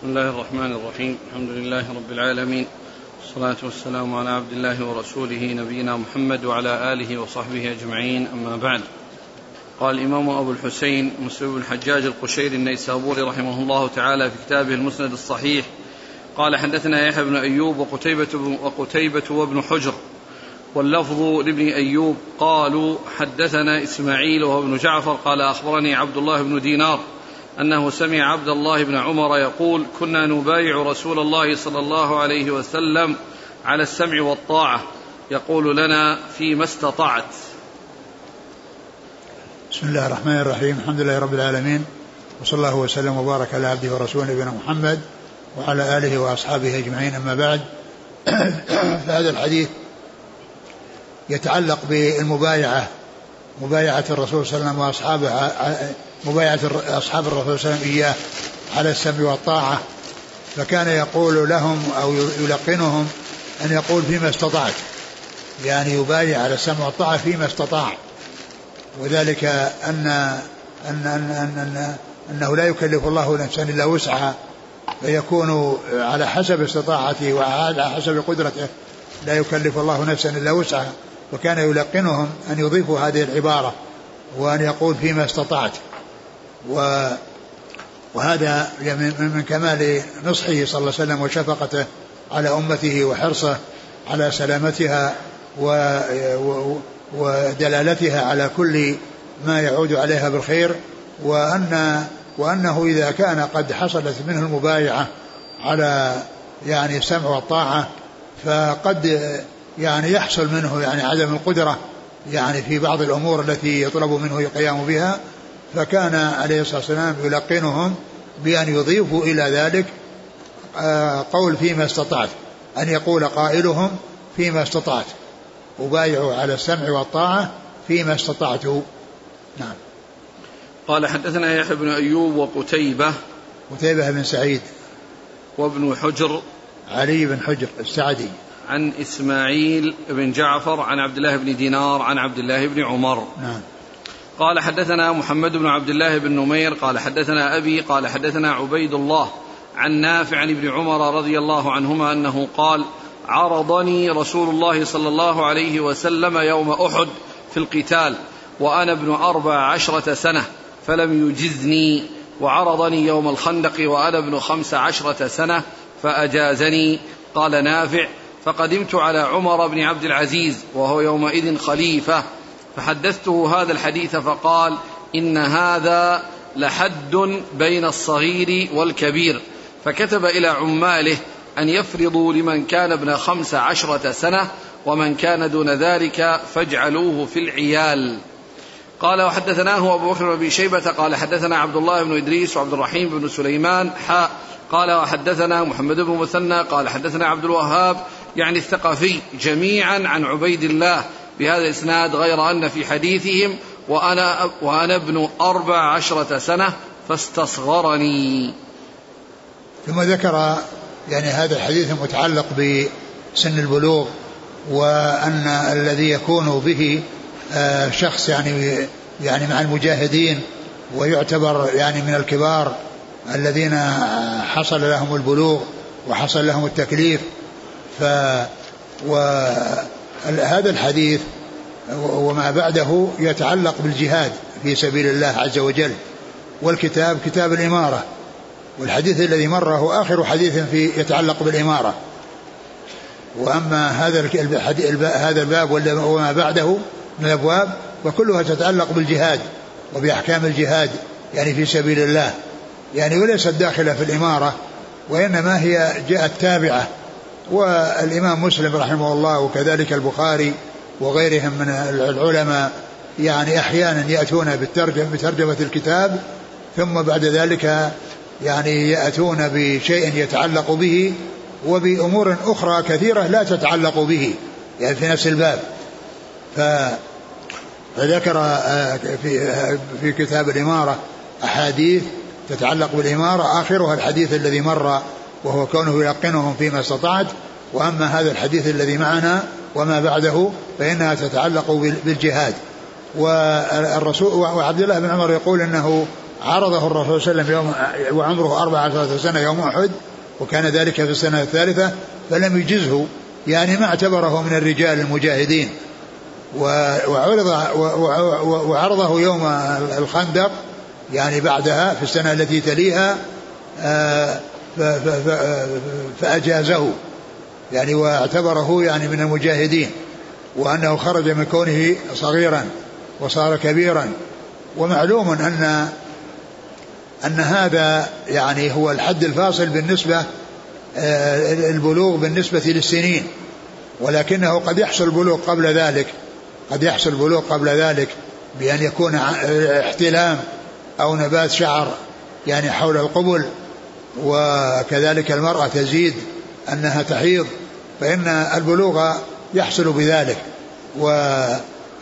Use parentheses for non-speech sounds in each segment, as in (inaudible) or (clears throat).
بسم الله الرحمن الرحيم. الحمد لله رب العالمين. والصلاة والسلام على عبد الله ورسوله نبينا محمد وعلى آله وصحبه أجمعين. أما بعد. قال الإمام أبو الحسين مسلم بن الحجاج القشيري النيسابوري رحمه الله تعالى في كتابه المسند الصحيح. قال حدثنا يحيى بن أيوب وقتيبة, وقتيبة وابن حجر. واللفظ لابن أيوب قالوا حدثنا إسماعيل وهو ابن جعفر. قال أخبرني عبد الله بن دينار. أنه سمع عبد الله بن عمر يقول كنا نبايع رسول الله صلى الله عليه وسلم على السمع والطاعة. يقول لنا فيما استطعت. بسم الله الرحمن الرحيم. الحمد لله رب العالمين. وصلى الله وسلم وبارك على عبده ورسوله نبينا محمد وعلى آله وأصحابه أجمعين. أما بعد (clears throat) فهذا الحديث يتعلق بالمبايعة مبايعة الرسول صلى الله عليه وسلم وأصحابه مبايعة أصحاب الرسول صلى الله عليه وسلم إياه على السمع والطاعة. فكان يقول لهم أو يلقنهم أن يقول فيما استطعت. يعني يبايع على السمع والطاعة فيما استطاع. وذلك أن أن أن, أن, أن أنه لا يكلف الله نفسا إلا وسعها. فيكون على حسب استطاعته وعلى حسب قدرته لا يكلف الله نفسا إلا وسعها. وكان يلقنهم أن يضيفوا هذه العبارة وأن يقول فيما استطعت. و وهذا من كمال نصحه صلى الله عليه وسلم وشفقته على أمته وحرصه على سلامتها ودلالتها على كل ما يعود عليها بالخير وأن وأنه إذا كان قد حصلت منه المبايعة على يعني السمع والطاعة فقد يعني يحصل منه يعني عدم القدرة يعني في بعض الأمور التي يطلب منه القيام بها فكان عليه الصلاة والسلام يلقنهم بأن يضيفوا إلى ذلك آه، قول فيما استطعت أن يقول قائلهم فيما استطعت أبايع على السمع والطاعة فيما استطعت نعم. قال حدثنا يحيى بن أيوب وقتيبة قتيبة بن سعيد وابن حجر علي بن حجر السعدي. عن إسماعيل بن جعفر عن عبد الله بن دينار عن عبد الله بن عمر. نعم. قال حدثنا محمد بن عبد الله بن نمير قال حدثنا أبي قال حدثنا عبيد الله عن نافع عن ابن عمر رضي الله عنهما أنه قال عرضني رسول الله صلى الله عليه وسلم يوم أحد في القتال وأنا ابن أربع عشرة سنة فلم يجزني وعرضني يوم الخندق وأنا ابن خمس عشرة سنة فأجازني. قال نافع فقدمت على عمر بن عبد العزيز وهو يومئذ خليفة فحدثته هذا الحديث فقال إن هذا لحد بين الصغير والكبير. فكتب إلى عماله أن يفرضوا لمن كان ابن خمس عشرة سنة ومن كان دون ذلك فاجعلوه في العيال. قال وحدثناه أبو بكر بن شيبة قال حدثنا عبد الله بن إدريس وعبد الرحيم بن سليمان حاء قال وحدثنا محمد بن مثنى قال حدثنا عبد الوهاب يعني الثقفي جميعا عن عبيد الله بهذا الإسناد غير أن في حديثهم وأنا, وأنا ابن أربع عشرة سنة فاستصغرني. ثم ذكر يعني هذا الحديث المتعلق بسن البلوغ وأن الذي يكون به آه، شخص يعني يعني مع المجاهدين ويعتبر يعني من الكبار الذين حصل لهم البلوغ وحصل لهم التكليف. ف وهذا الحديث وما بعده يتعلق بالجهاد في سبيل الله عز وجل والكتاب كتاب الإمارة. والحديث الذي مر هو آخر حديث في يتعلق بالإمارة. وأما هذا هذا الباب وما بعده من الأبواب وكلها تتعلق بالجهاد وبأحكام الجهاد يعني في سبيل الله. يعني وليست داخلة في الإمارة وإنما هي جاءت تابعة والإمام مسلم رحمه الله وكذلك البخاري وغيرهم من العلماء يعني أحيانا يأتون بالترجمة بترجمة الكتاب ثم بعد ذلك يعني يأتون بشيء يتعلق به وبأمور أخرى كثيرة لا تتعلق به يعني في نفس الباب. ف فذكر آه، في آه، في كتاب الإمارة أحاديث تتعلق بالإمارة آخرها الحديث الذي مر وهو كونه يلقنهم فيما استطعت. وأما هذا الحديث الذي معنا وما بعده فإنها تتعلق بالجهاد. والرسول وعبد الله بن عمر يقول إنه عرضه الرسول صلى الله عليه وسلم يوم وعمره أربع عشرة سنة يوم أحد وكان ذلك في السنة الثالثة فلم يجزه. يعني ما اعتبره من الرجال المجاهدين. وعرض وعرضه يوم الخندق يعني بعدها في السنة التي تليها آه، فأجازه. يعني واعتبره يعني من المجاهدين وأنه خرج من كونه صغيرا وصار كبيرا. ومعلوم أن أن هذا يعني هو الحد الفاصل بالنسبة آه، البلوغ بالنسبة للسنين. ولكنه قد يحصل البلوغ قبل ذلك قد يحصل البلوغ قبل ذلك بأن يكون احتلام أو نبات شعر يعني حول القبل. وكذلك المرأة تزيد أنها تحيض فإن البلوغ يحصل بذلك. و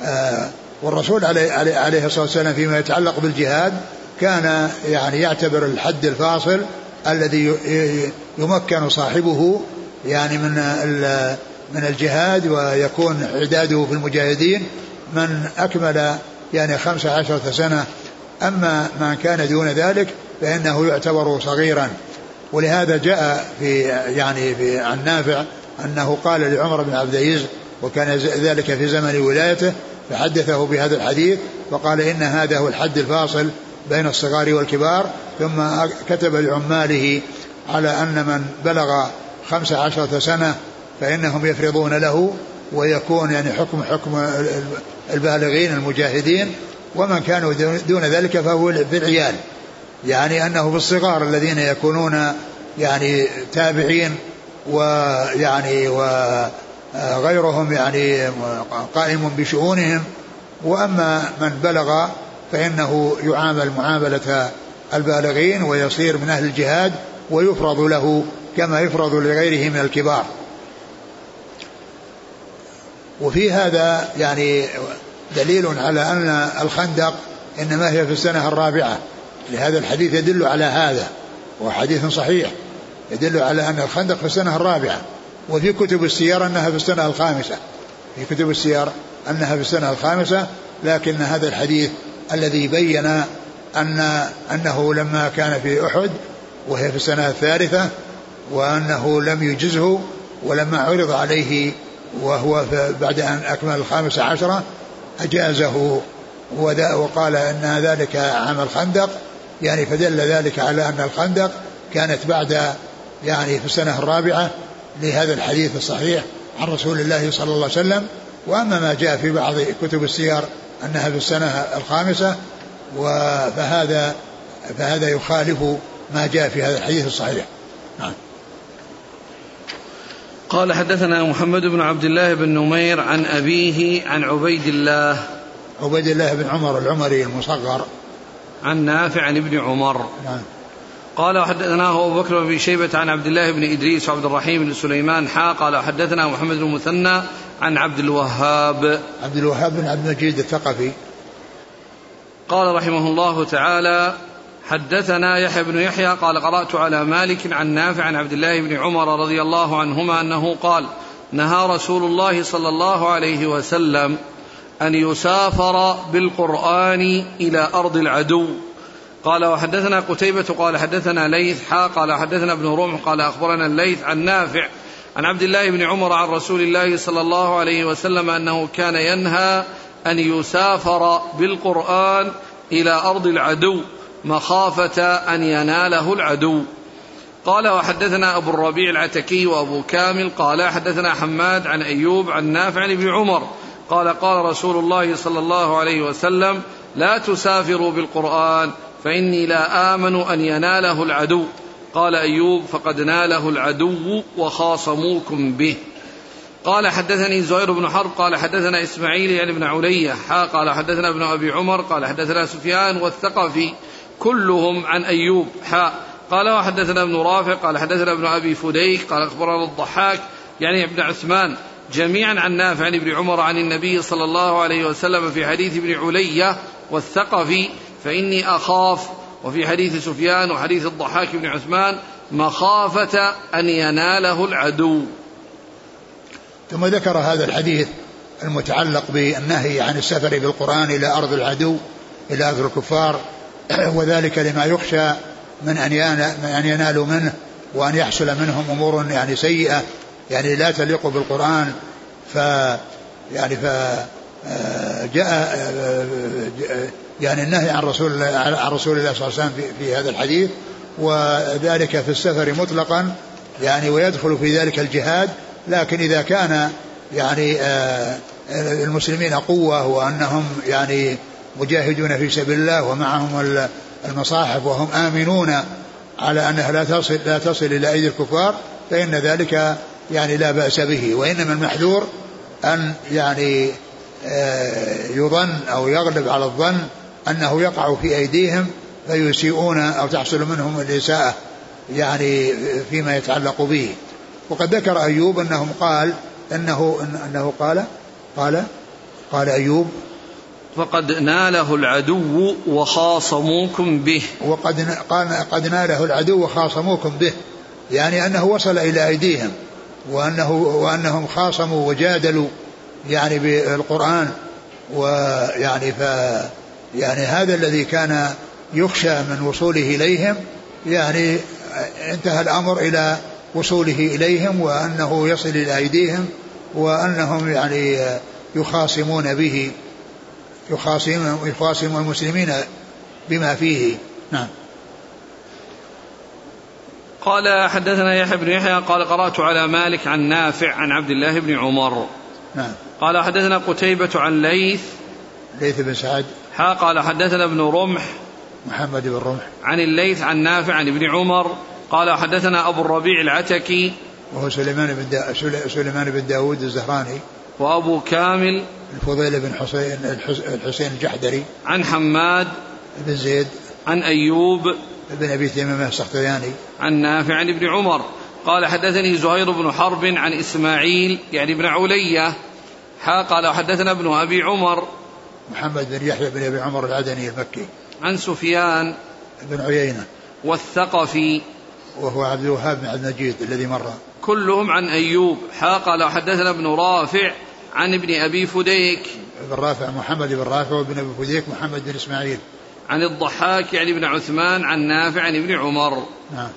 آه، والرسول عليه, عليه الصلاة والسلام فيما يتعلق بالجهاد كان يعني يعتبر الحد الفاصل الذي يمكن صاحبه يعني من من الجهاد ويكون عداده في المجاهدين من أكمل يعني خمس عشرة سنة. أما من كان دون ذلك فإنه يعتبر صغيرا. ولهذا جاء في يعني في عن نافع أنه قال لعمر بن عبد العزيز وكان ذلك في زمن ولايته فحدثه بهذا الحديث وقال إن هذا هو الحد الفاصل بين الصغار والكبار. ثم كتب لعماله على أن من بلغ خمس عشرة سنة فإنهم يفرضون له ويكون يعني حكم حكم البالغين المجاهدين. ومن كانوا دون ذلك فهو في العيال يعني أنه في الصغار الذين يكونون يعني تابعين ويعني وغيرهم يعني قائم بشؤونهم. وأما من بلغ فإنه يعامل معاملة البالغين ويصير من أهل الجهاد ويفرض له كما يفرض لغيره من الكبار. وفي هذا يعني دليل على أن الخندق إنما هي في السنة الرابعة. لهذا الحديث يدل على هذا وحديث صحيح يدل على أن الخندق في السنة الرابعة وفي كتب السير أنها في السنة الخامسة في كتب السير أنها في السنة الخامسة لكن هذا الحديث الذي بين أن أنه لما كان في أحد وهي في السنة الثالثة وأنه لم يجزه ولما عرض عليه وهو بعد أن أكمل الخامسة عشرة أجازه وقال أن ذلك عام الخندق يعني فدل ذلك على أن الخندق كانت بعد يعني في السنة الرابعة لهذا الحديث الصحيح عن رسول الله صلى الله عليه وسلم. وأما ما جاء في بعض كتب السير أنها في السنة الخامسة فهذا فهذا يخالف ما جاء في هذا الحديث الصحيح. نعم. قال حدثنا محمد بن عبد الله بن نمير عن أبيه عن عبيد الله. عبيد الله بن عمر العمري المصغر. عن نافع عن ابن عمر. نعم. قال وحدثناه أبو بكر بن شيبة عن عبد الله بن إدريس وعبد الرحيم بن سليمان حا قال حدثنا محمد بن المثنى عن عبد الوهاب. عبد الوهاب بن عبد المجيد الثقفي. قال رحمه الله تعالى حدثنا يحيى بن يحيى قال قرأت على مالك عن نافع عن عبد الله بن عمر رضي الله عنهما أنه قال نهى رسول الله صلى الله عليه وسلم أن يسافر بالقرآن إلى أرض العدو. قال وحدثنا قتيبة قال حدثنا ليث حا قال حدثنا ابن رمح قال أخبرنا الليث عن نافع عن عبد الله بن عمر عن رسول الله صلى الله عليه وسلم أنه كان ينهى أن يسافر بالقرآن إلى أرض العدو مخافة أن يناله العدو. قال وحدثنا أبو الربيع العتكي وأبو كامل قال حدثنا حماد عن أيوب عن نافع عن ابن عمر قال قال رسول الله صلى الله عليه وسلم لا تسافروا بالقرآن فإني لا آمن أن يناله العدو. قال أيوب فقد ناله العدو وخاصموكم به. قال حدثني زهير بن حرب قال حدثنا إسماعيل يعني بن علية قال حدثنا ابن أبي عمر قال حدثنا سفيان والثقفي كلهم عن أيوب حا. قال وحدثنا ابن رافع قال حدثنا ابن أبي فديك قال أخبرنا الضحاك يعني ابن عثمان. جميعا عن نافع عن ابن عمر عن النبي صلى الله عليه وسلم في حديث ابن علية والثقفي فإني أخاف وفي حديث سفيان وحديث الضحاك بن عثمان مخافة أن يناله العدو. ثم ذكر هذا الحديث المتعلق بالنهي عن السفر بالقرآن إلى أرض العدو إلى أرض الكفار (clears throat) وذلك لما يخشى من أن أن ينالوا منه وأن يحصل منهم أمور يعني سيئة. يعني لا تليق بالقرآن ف يعني ف جاء يعني النهي عن رسول عن رسول الله صلى الله عليه وسلم في, في هذا الحديث وذلك في السفر مطلقا يعني ويدخل في ذلك الجهاد لكن إذا كان يعني آه، المسلمين قوة وأنهم يعني مجاهدون في سبيل الله ومعهم المصاحف وهم آمنون على أنها لا تصل لا تصل إلى أيدي الكفار فإن ذلك يعني لا بأس به وإنما المحذور أن يعني آه، يظن أو يغلب على الظن أنه يقع في أيديهم فيسيئون أو تحصل منهم الإساءة يعني فيما يتعلق به. وقد ذكر أيوب أنهم قال أنه أنه قال قال قال أيوب فقد ناله العدو وخاصموكم به. وقد قال قد ناله العدو وخاصموكم به يعني أنه وصل إلى أيديهم. وأنه وأنهم خاصموا وجادلوا يعني بالقرآن ويعني ف يعني هذا الذي كان يخشى من وصوله إليهم يعني انتهى الأمر إلى وصوله إليهم وأنه يصل إلى أيديهم وأنهم يعني يخاصمون به يخاصم يخاصم المسلمين بما فيه. نعم. قال حدثنا يحيى بن يحيى قال قرأت على مالك عن نافع عن عبد الله بن عمر. نعم. قال حدثنا قتيبة عن ليث. ليث بن سعد. حا قال حدثنا ابن رمح. محمد بن رمح. عن الليث عن نافع عن ابن عمر. قال حدثنا أبو الربيع العتكي. وهو سليمان بن دا سليمان بن داود الزهراني. وأبو كامل. الفضيل بن حسين الحسين الجحدري. عن حماد. بن زيد. عن أيوب. بن أبي تيمية السختياني. عن نافع عن ابن عمر قال حدثني زهير بن حرب عن إسماعيل يعني ابن علية حا قال حدثنا ابن أبي عمر محمد بن يحيى بن أبي عمر العدني المكي. عن سفيان بن عيينة. والثقفي وهو عبد الوهاب بن عبد المجيد الذي مر. كلهم عن أيوب حا قال حدثنا ابن رافع عن ابن أبي فديك. ابن رافع محمد بن رافع وابن أبي فديك محمد بن إسماعيل. عن الضحاك يعني ابن عثمان عن نافع عن ابن عمر. نعم.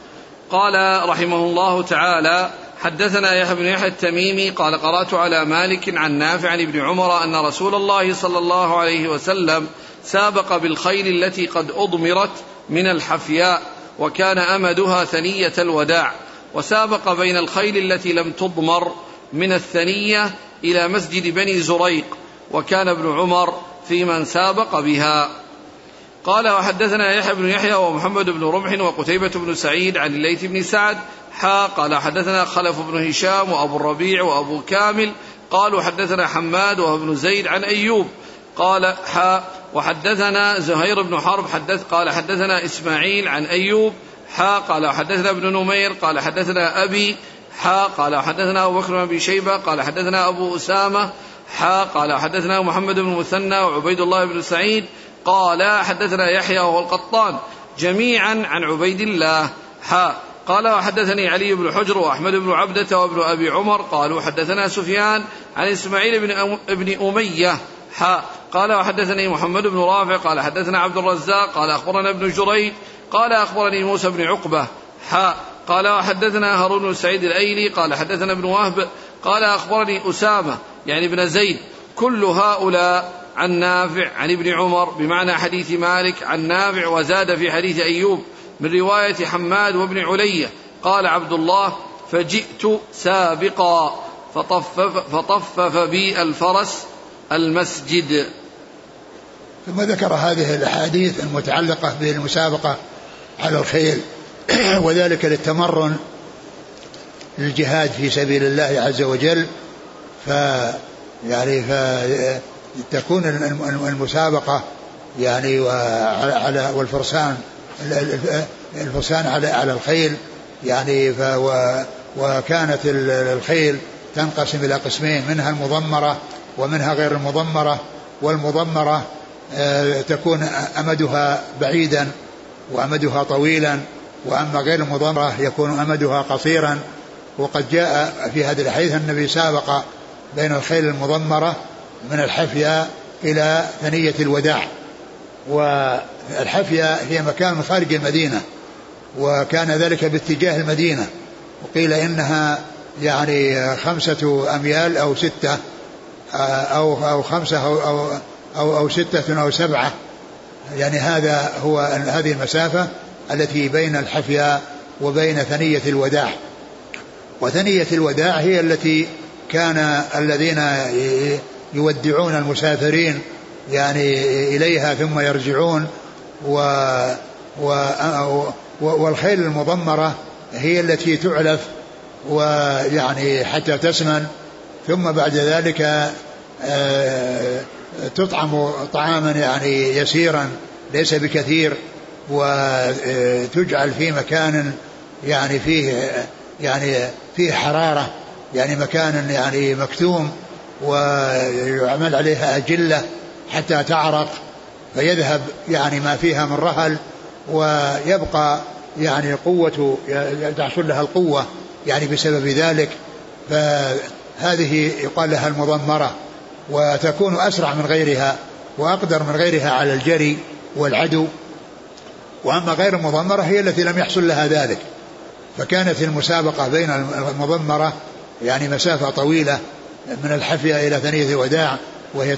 قال رحمه الله تعالى حدثنا يحيى بن يحيى التميمي قال قرأت على مالك عن نافع عن ابن عمر أن رسول الله صلى الله عليه وسلم سابق بالخيل التي قد أضمرت من الحفياء وكان أمدها ثنية الوداع وسابق بين الخيل التي لم تضمر من الثنية إلى مسجد بني زريق وكان ابن عمر في من سابق بها. قال وحدثنا يحيى بن يحيى ومحمد بن رمح وقتيبة بن سعيد عن الليث بن سعد. حا قال حدثنا خلف بن هشام وأبو الربيع وأبو كامل. قالوا حدثنا حماد وهو ابن زيد عن أيوب. قال حا وحدثنا زهير بن حرب حدث قال حدثنا إسماعيل عن أيوب. حا قال حدثنا ابن نمير. قال حدثنا أبي. حا قال حدثنا أبو بكر بن شيبة. قال حدثنا أبو أسامة. حا قال حدثنا محمد بن مثنى وعبيد الله بن سعيد. قال حدثنا يحيى وهو القطان جميعا عن عبيد الله. حا قال وحدثني علي بن حجر وأحمد بن عبدة وابن أبي عمر قالوا حدثنا سفيان عن إسماعيل بن ابن أمية. حا قال وحدثني محمد بن رافع قال حدثنا عبد الرزاق قال أخبرنا ابن جريج قال أخبرني موسى بن عقبة. حا قال وحدثنا هارون بن سعيد الأيلي قال حدثنا ابن وهب قال أخبرني أسامة يعني ابن زيد. كل هؤلاء عن نافع عن ابن عمر بمعنى حديث مالك عن نافع وزاد في حديث أيوب من رواية حماد وابن علية قال عبد الله فجئت سابقا فطفف, فطفف بي الفرس المسجد. ثم ذكر هذه الأحاديث المتعلقة بالمسابقة على الخيل (clears throat) وذلك للتمرن للجهاد في سبيل الله عز وجل. ف يعني فتكون المسابقة يعني على والفرسان الفرسان على على الخيل يعني وكانت الخيل تنقسم إلى قسمين منها المضمرة ومنها غير المضمرة والمضمرة آه، تكون أمدها بعيدا وأمدها طويلا وأما غير المضمرة يكون أمدها قصيرا. وقد جاء في هذه الحديث النبي سابق بين الخيل المضمرة من الحفية إلى ثنية الوداع. والحفية هي مكان خارج المدينة وكان ذلك باتجاه المدينة. وقيل إنها يعني خمسة أميال أو ستة أو أو خمسة أو أو أو, أو ستة أو سبعة. يعني هذا هو هذه المسافة التي بين الحفيا وبين ثنية الوداع. وثنية الوداع هي التي كان الذين يودعون المسافرين يعني إليها ثم يرجعون و و والخيل المضمرة هي التي تعلف ويعني حتى تسمن ثم بعد ذلك آه، تطعم طعاما يعني يسيرا ليس بكثير وتجعل في مكان يعني فيه يعني فيه حرارة يعني مكان يعني مكتوم ويعمل عليها أجلة حتى تعرق فيذهب يعني ما فيها من رهل ويبقى يعني قوة تحصل لها القوة يعني بسبب ذلك. فهذه يقال لها المضمرة وتكون أسرع من غيرها وأقدر من غيرها على الجري والعدو. وأما غير المضمرة هي التي لم يحصل لها ذلك. فكانت المسابقة بين المضمرة يعني مسافة طويلة من الحفية إلى ثنية الوداع وهي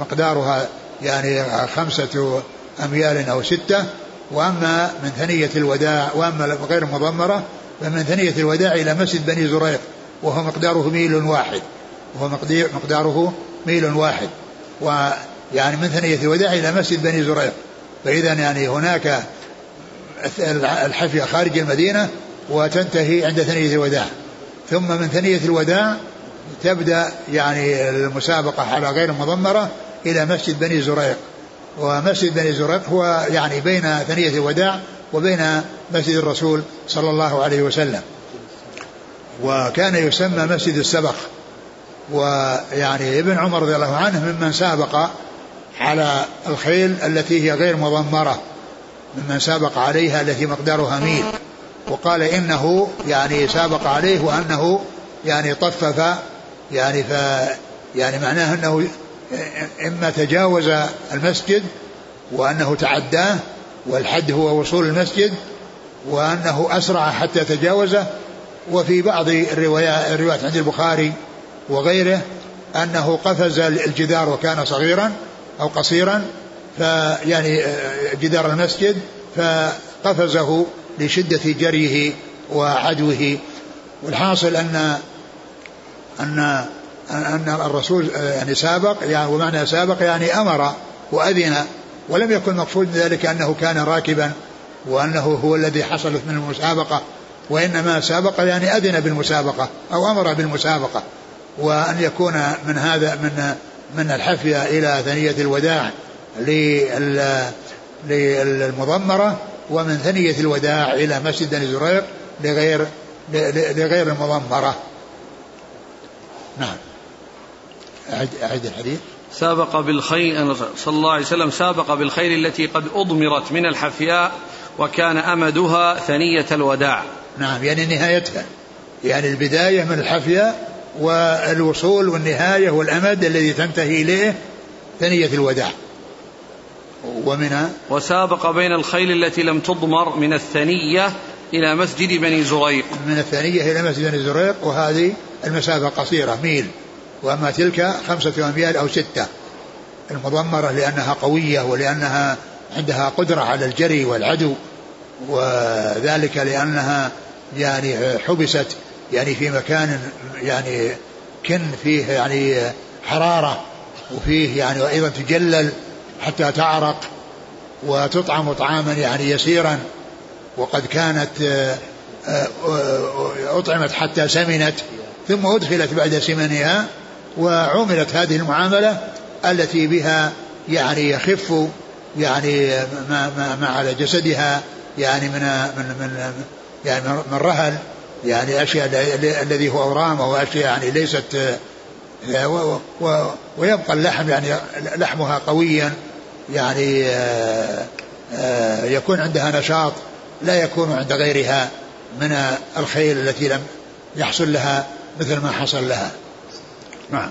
مقدارها يعني خمسة أميال أو ستة. وأما من ثنية الوداع وأما غير المضمرة فمن ثنية الوداع إلى مسجد بني زريق وهو مقداره ميل واحد. وهو مقداره ميل واحد. ويعني من ثنية الوداع إلى مسجد بني زريق. فإذا يعني هناك الحفية خارج المدينة وتنتهي عند ثنية الوداع. ثم من ثنية الوداع تبدأ يعني المسابقة على غير المضمرة إلى مسجد بني زريق. ومسجد بني زريق هو يعني بين ثنية الوداع وبين مسجد الرسول صلى الله عليه وسلم. وكان يسمى مسجد السبخ. ويعني ابن عمر رضي الله عنه ممن سابق على الخيل التي هي غير مضمرة. ممن سابق عليها التي مقدارها ميل. وقال إنه يعني سابق عليه وأنه يعني طفف يعني ف يعني معناه أنه إما تجاوز المسجد وأنه تعداه والحد هو وصول المسجد وأنه أسرع حتى تجاوزه وفي بعض الروايات, الروايات عند البخاري وغيره أنه قفز الجدار وكان صغيرا أو قصيرا فيعني جدار المسجد فقفزه لشدة جريه وعدوه. والحاصل أن أن أن الرسول يعني سابق يعني ومعنى سابق يعني أمر وأذن ولم يكن مقصود ذلك أنه كان راكبا وأنه هو الذي حصلت من المسابقة وإنما سابق يعني أذن بالمسابقة أو أمر بالمسابقة. وأن يكون من هذا من من الحفية إلى ثنية الوداع للمضمرة ومن ثنية الوداع إلى مسجد بني زريق لغير لغير المضمرة. نعم. أعد, أعد الحديث. سابق بالخيل صلى الله عليه وسلم سابق بالخيل التي قد أضمرت من الحفياء وكان أمدها ثنية الوداع. نعم يعني نهايتها. يعني البداية من الحفياء والوصول والنهاية والأمد الذي تنتهي إليه ثنية الوداع. ومن وسابق بين الخيل التي لم تضمر من الثنية إلى مسجد بني زريق. من الثنية إلى مسجد بني زريق وهذه المسافة قصيرة ميل. وأما تلك خمسة أميال أو ستة. المضمرة لأنها قوية ولأنها عندها قدرة على الجري والعدو وذلك لأنها يعني حبست يعني في مكان يعني كن فيه يعني حرارة وفيه يعني وأيضا تجلل حتى تعرق وتطعم طعاما يعني يسيرا. وقد كانت آه، آه، أطعمت حتى سمنت ثم أدخلت بعد سمنها وعملت هذه المعاملة التي بها يعني يخف يعني ما, ما, ما على جسدها يعني من من من يعني من رهل يعني أشياء الذي هو أورام أو أشياء يعني ليست ويبقى اللحم يعني لحمها قويا يعني آه، آه، يكون عندها نشاط. لا يكون عند غيرها من الخيل التي لم يحصل لها مثل ما حصل لها. نعم.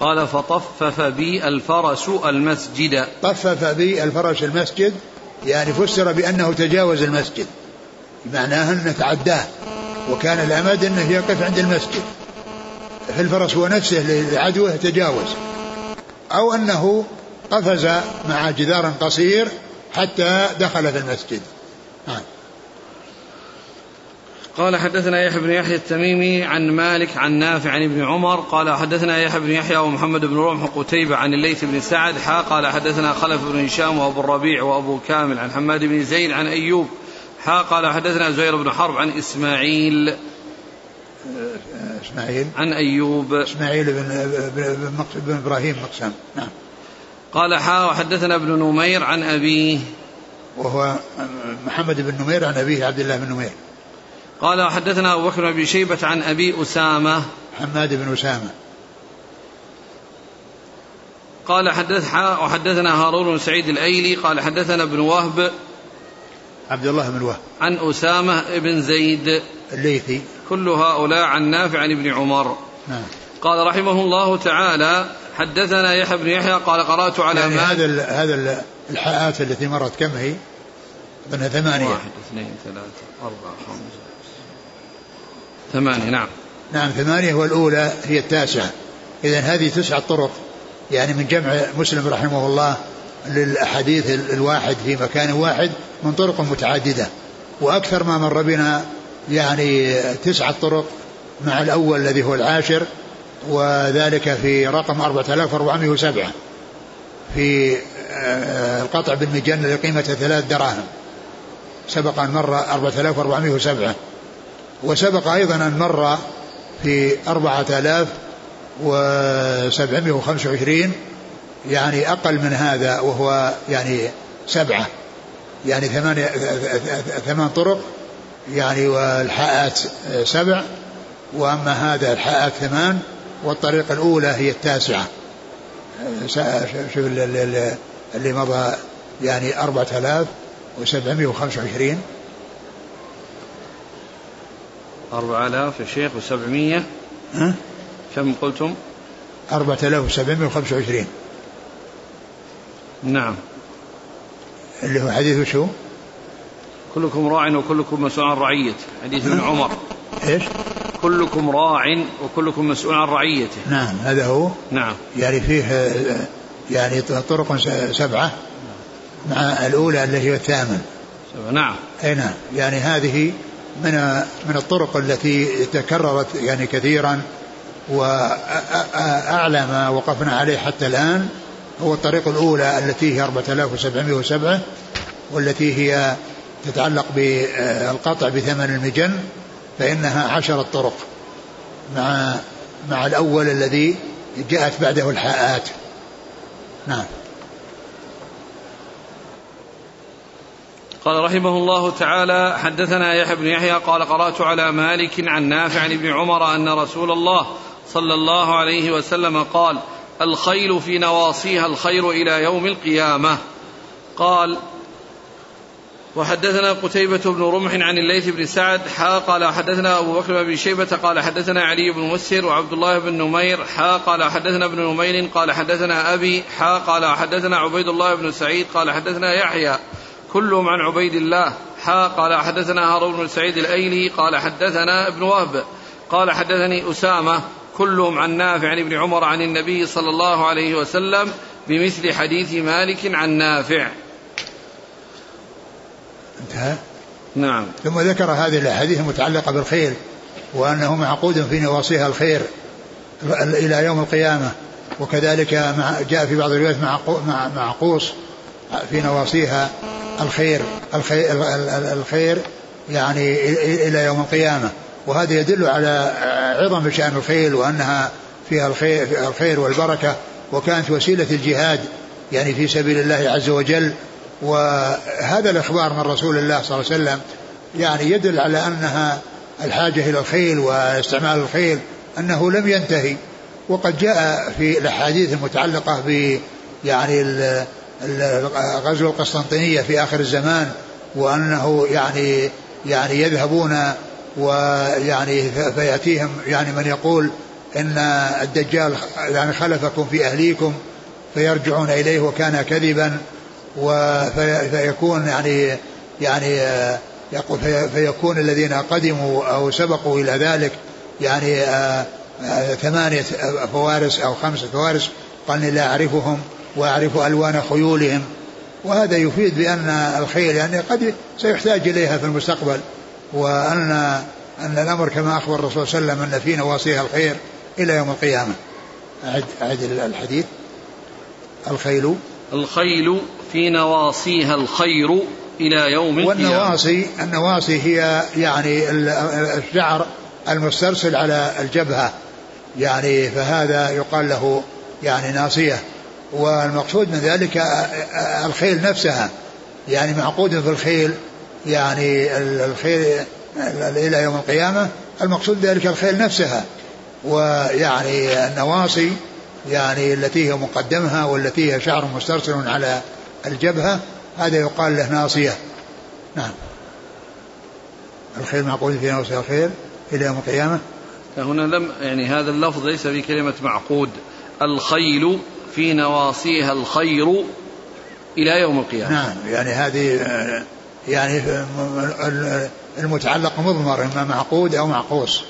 قال فطفف بي الفرس المسجد. طفف بي الفرس المسجد يعني فسر بأنه تجاوز المسجد معناه أنه تعداه وكان الأمد أنه يقف عند المسجد. فالفرس هو نفسه لعدوه تجاوز. أو أنه قفز مع جدار قصير حتى دخل في المسجد. نعم. قال حدثنا يحيى بن يحيى التميمي عن مالك عن نافع عن ابن عمر. قال حدثنا يحيى بن يحيى ومحمد بن رمح قتيبة عن الليث بن سعد. حا قال حدثنا خلف بن هشام وأبو الربيع وأبو كامل عن حماد بن زيد عن أيوب. حا قال حدثنا زهير بن حرب عن إسماعيل. إسماعيل. عن أيوب. إسماعيل بن بن, بن إبراهيم مقسم. نعم. قال حا وحدثنا ابن نمير عن أبيه. وهو محمد بن نمير عن أبيه عبد الله بن نمير. قال حدثنا أبو بكر بن شيبة عن أبي أسامة. حماد بن أسامة. قال حدث وحدثنا هارون بن سعيد الأيلي. قال حدثنا ابن وهب. عبد الله بن وهب. عن أسامة بن زيد. الليثي. كل هؤلاء عن نافع عن ابن عمر. نعم. قال رحمه الله تعالى حدثنا يحيى بن يحيى قال قرأت على يعني هذا هذا الحاءات التي مرت كم هي؟ أنها ثمانية. واحد اثنين ثلاثة أربعة خمسة ثمانية نعم. نعم ثمانية والأولى هي التاسعة. إذا هذه تسعة طرق يعني من جمع مسلم رحمه الله للأحاديث الواحد في مكان واحد من طرق متعددة. وأكثر ما مر بنا يعني تسعة طرق مع الأول الذي هو العاشر وذلك في رقم 4407 في آه، القطع بالمجنة لقيمة ثلاث دراهم. سبق أن مر 4407 وسبق أيضا أن مر في أربعة آلاف وسبعمائة وخمسة وعشرين يعني أقل من هذا وهو يعني سبعة. يعني ثمانية ثمان طرق يعني والحاءات سبع وأما هذا الحاءات ثمان. والطريقة الأولى هي التاسعة. شوف اللي مضى يعني أربعة آلاف وسبعمائة وخمسة وعشرين. أربعة آلاف يا شيخ وسبعمية. ها؟ كم قلتم؟ أربعة آلاف وسبعمائة وخمسة وعشرين. نعم. اللي هو حديث شو؟ كلكم راع وكلكم مسؤول عن رعيته حديث ابن عمر. إيش؟ كلكم راع وكلكم مسؤول عن رعيته. نعم هذا هو. نعم. يعني فيه يعني طرق سبعة. مع الأولى اللي هي الثامن. نعم. أي نعم. يعني هذه من من الطرق التي تكررت يعني كثيرا وأعلى ما وقفنا عليه حتى الآن. هو الطريق الأولى التي هي 4707 والتي هي تتعلق بالقطع بثمن المجن. فإنها عشرة طرق مع مع الأول الذي جاءت بعده الحاءات. نعم. قال رحمه الله تعالى حدثنا يحيى بن يحيى قال قرأت على مالك عن نافع عن ابن عمر أن رسول الله صلى الله عليه وسلم قال الخيل في نواصيها الخير إلى يوم القيامة. قال وحدثنا قتيبة بن رمح عن الليث بن سعد حا قال حدثنا أبو بكر بن شيبة قال حدثنا علي بن مسهر وعبد الله بن نمير حا قال حدثنا ابن نمير قال حدثنا أبي حا قال حدثنا عبيد الله بن سعيد قال حدثنا يحيى كلهم عن عبيد الله حا قال حدثنا هارون بن سعيد الأيلي قال حدثنا ابن وهب قال حدثني أسامة كلهم عن نافع عن ابن عمر عن النبي صلى الله عليه وسلم بمثل حديث مالك عن نافع انتهى؟ نعم. ثم ذكر هذه الأحاديث المتعلقة بالخير وأنه معقود في نواصيها الخير إلى يوم القيامة. وكذلك جاء في بعض الروايات معقوص في نواصيها الخير الخير, الخير يعني إلى يوم القيامة. وهذا يدل على عظم شأن الخيل وأنها فيها الخير, الخير والبركة. وكانت وسيلة الجهاد يعني في سبيل الله عز وجل وهذا الإخبار من رسول الله صلى الله عليه وسلم يعني يدل على أنها الحاجة إلى الخيل واستعمال الخيل أنه لم ينتهي. وقد جاء في الأحاديث المتعلقة ب يعني غزو القسطنطينية في آخر الزمان وأنه يعني يعني يذهبون ويعني فيأتيهم يعني من يقول إن الدجال يعني خلفكم في أهليكم فيرجعون إليه وكان كذبا. فيكون يعني يعني يقول فيكون الذين قدموا أو سبقوا إلى ذلك يعني آه، آه، ثمانية فوارس أو خمسة فوارس. قال لا أعرفهم وأعرف ألوان خيولهم. وهذا يفيد بأن الخيل يعني قد سيحتاج إليها في المستقبل. وأن أن الأمر كما أخبر الرسول صلى الله عليه وسلم أن في نواصيها الخير إلى يوم القيامة. أعد, أعد الحديث. الخيل. الخيل في نواصيها الخير إلى يوم القيامة. والنواصي النواصي هي يعني الشعر المسترسل على الجبهة. يعني فهذا يقال له يعني ناصية. والمقصود من ذلك الخيل نفسها. يعني معقود في الخيل يعني الخيل إلى يوم القيامة. المقصود ذلك الخيل نفسها. ويعني النواصي يعني التي هي مقدمها والتي هي شعر مسترسل على الجبهة هذا يقال له ناصية. نعم. الخيل معقود في ناصية الخيل إلى يوم القيامة؟ هنا لم يعني هذا اللفظ ليس في كلمة معقود. الخيل في نواصيها الخير إلى يوم القيامة. نعم. يعني هذه يعني المتعلق مضمر إما معقود أو معقوس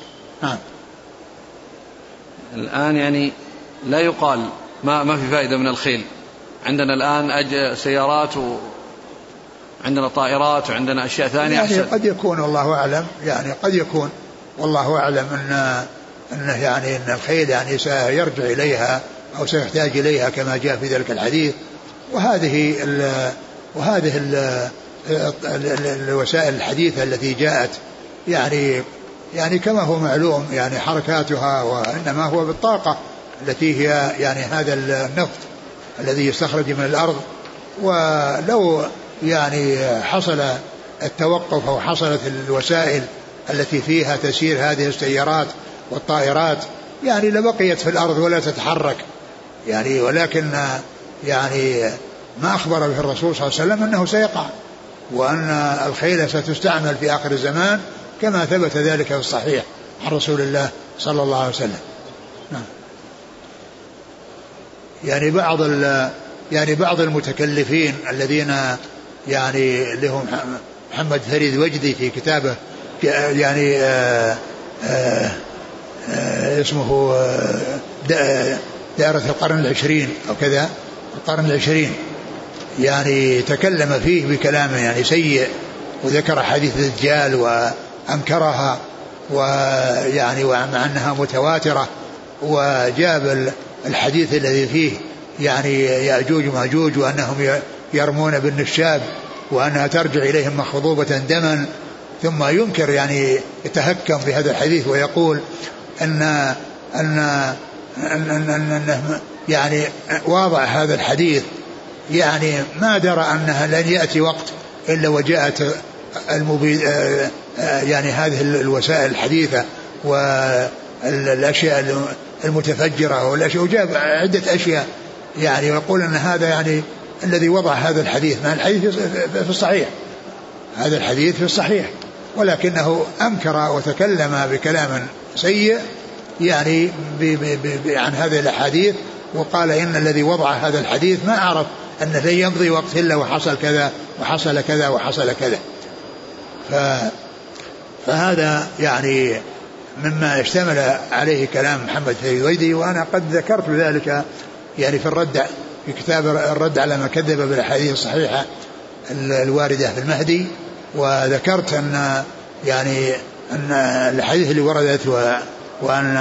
نعم. الآن يعني لا يقال ما ما في فائدة من الخيل. عندنا الآن أج... سيارات و... عندنا طائرات وعندنا أشياء ثانية يعني أحسن. قد يكون والله أعلم. يعني قد يكون والله أعلم أن أنه يعني أن الخيل يعني سيرجع إليها أو سيحتاج إليها كما جاء في ذلك الحديث. وهذه ال وهذه ال الوسائل الحديثة التي جاءت يعني يعني كما هو معلوم يعني حركاتها وإنما هو بالطاقة التي هي يعني هذا النفط. الذي يستخرج من الأرض ولو يعني حصل التوقف أو حصلت الوسائل التي فيها تسير هذه السيارات والطائرات يعني لبقيت في الأرض ولا تتحرك. يعني ولكن يعني ما أخبر به الرسول صلى الله عليه وسلم أنه سيقع وأن الخيل ستستعمل في آخر الزمان كما ثبت ذلك في الصحيح عن رسول الله صلى الله عليه وسلم نعم يعني بعض يعني بعض المتكلفين الذين يعني لهم محمد فريد وجدي في كتابه يعني آآ آآ آآ اسمه دائرة القرن العشرين أو كذا القرن العشرين. يعني تكلم فيه بكلام يعني سيء وذكر حديث الدجال وأنكرها ويعني ومع أنها متواترة وجاب الحديث الذي فيه يعني يأجوج ومأجوج وأنهم يرمون بالنشاب وأنها ترجع إليهم مخضوبة دما ثم ينكر يعني يتهكم بهذا الحديث ويقول أن أن أن, أن, أن, أن يعني واضع هذا الحديث. يعني ما درى أنها لن يأتي وقت إلا وجاءت المبيد يعني هذه الوسائل الحديثة والأشياء المتفجرة والأشياء وجاب عدة أشياء. يعني ويقول أن هذا يعني الذي وضع هذا الحديث. ما الحديث في الصحيح. هذا الحديث في الصحيح. ولكنه أنكر وتكلم بكلام سيء. يعني بي بي بي عن هذه الأحاديث. وقال إن الذي وضع هذا الحديث ما أعرف أنه لن يمضي وقت إلا وحصل كذا وحصل كذا وحصل كذا. ف فهذا يعني مما اشتمل عليه كلام محمد الويدي وأنا قد ذكرت ذلك يعني في الرد في كتاب الرد على ما كذب بالأحاديث الصحيحة الواردة في المهدي وذكرت أن يعني أن الاحاديث اللي وردت وأن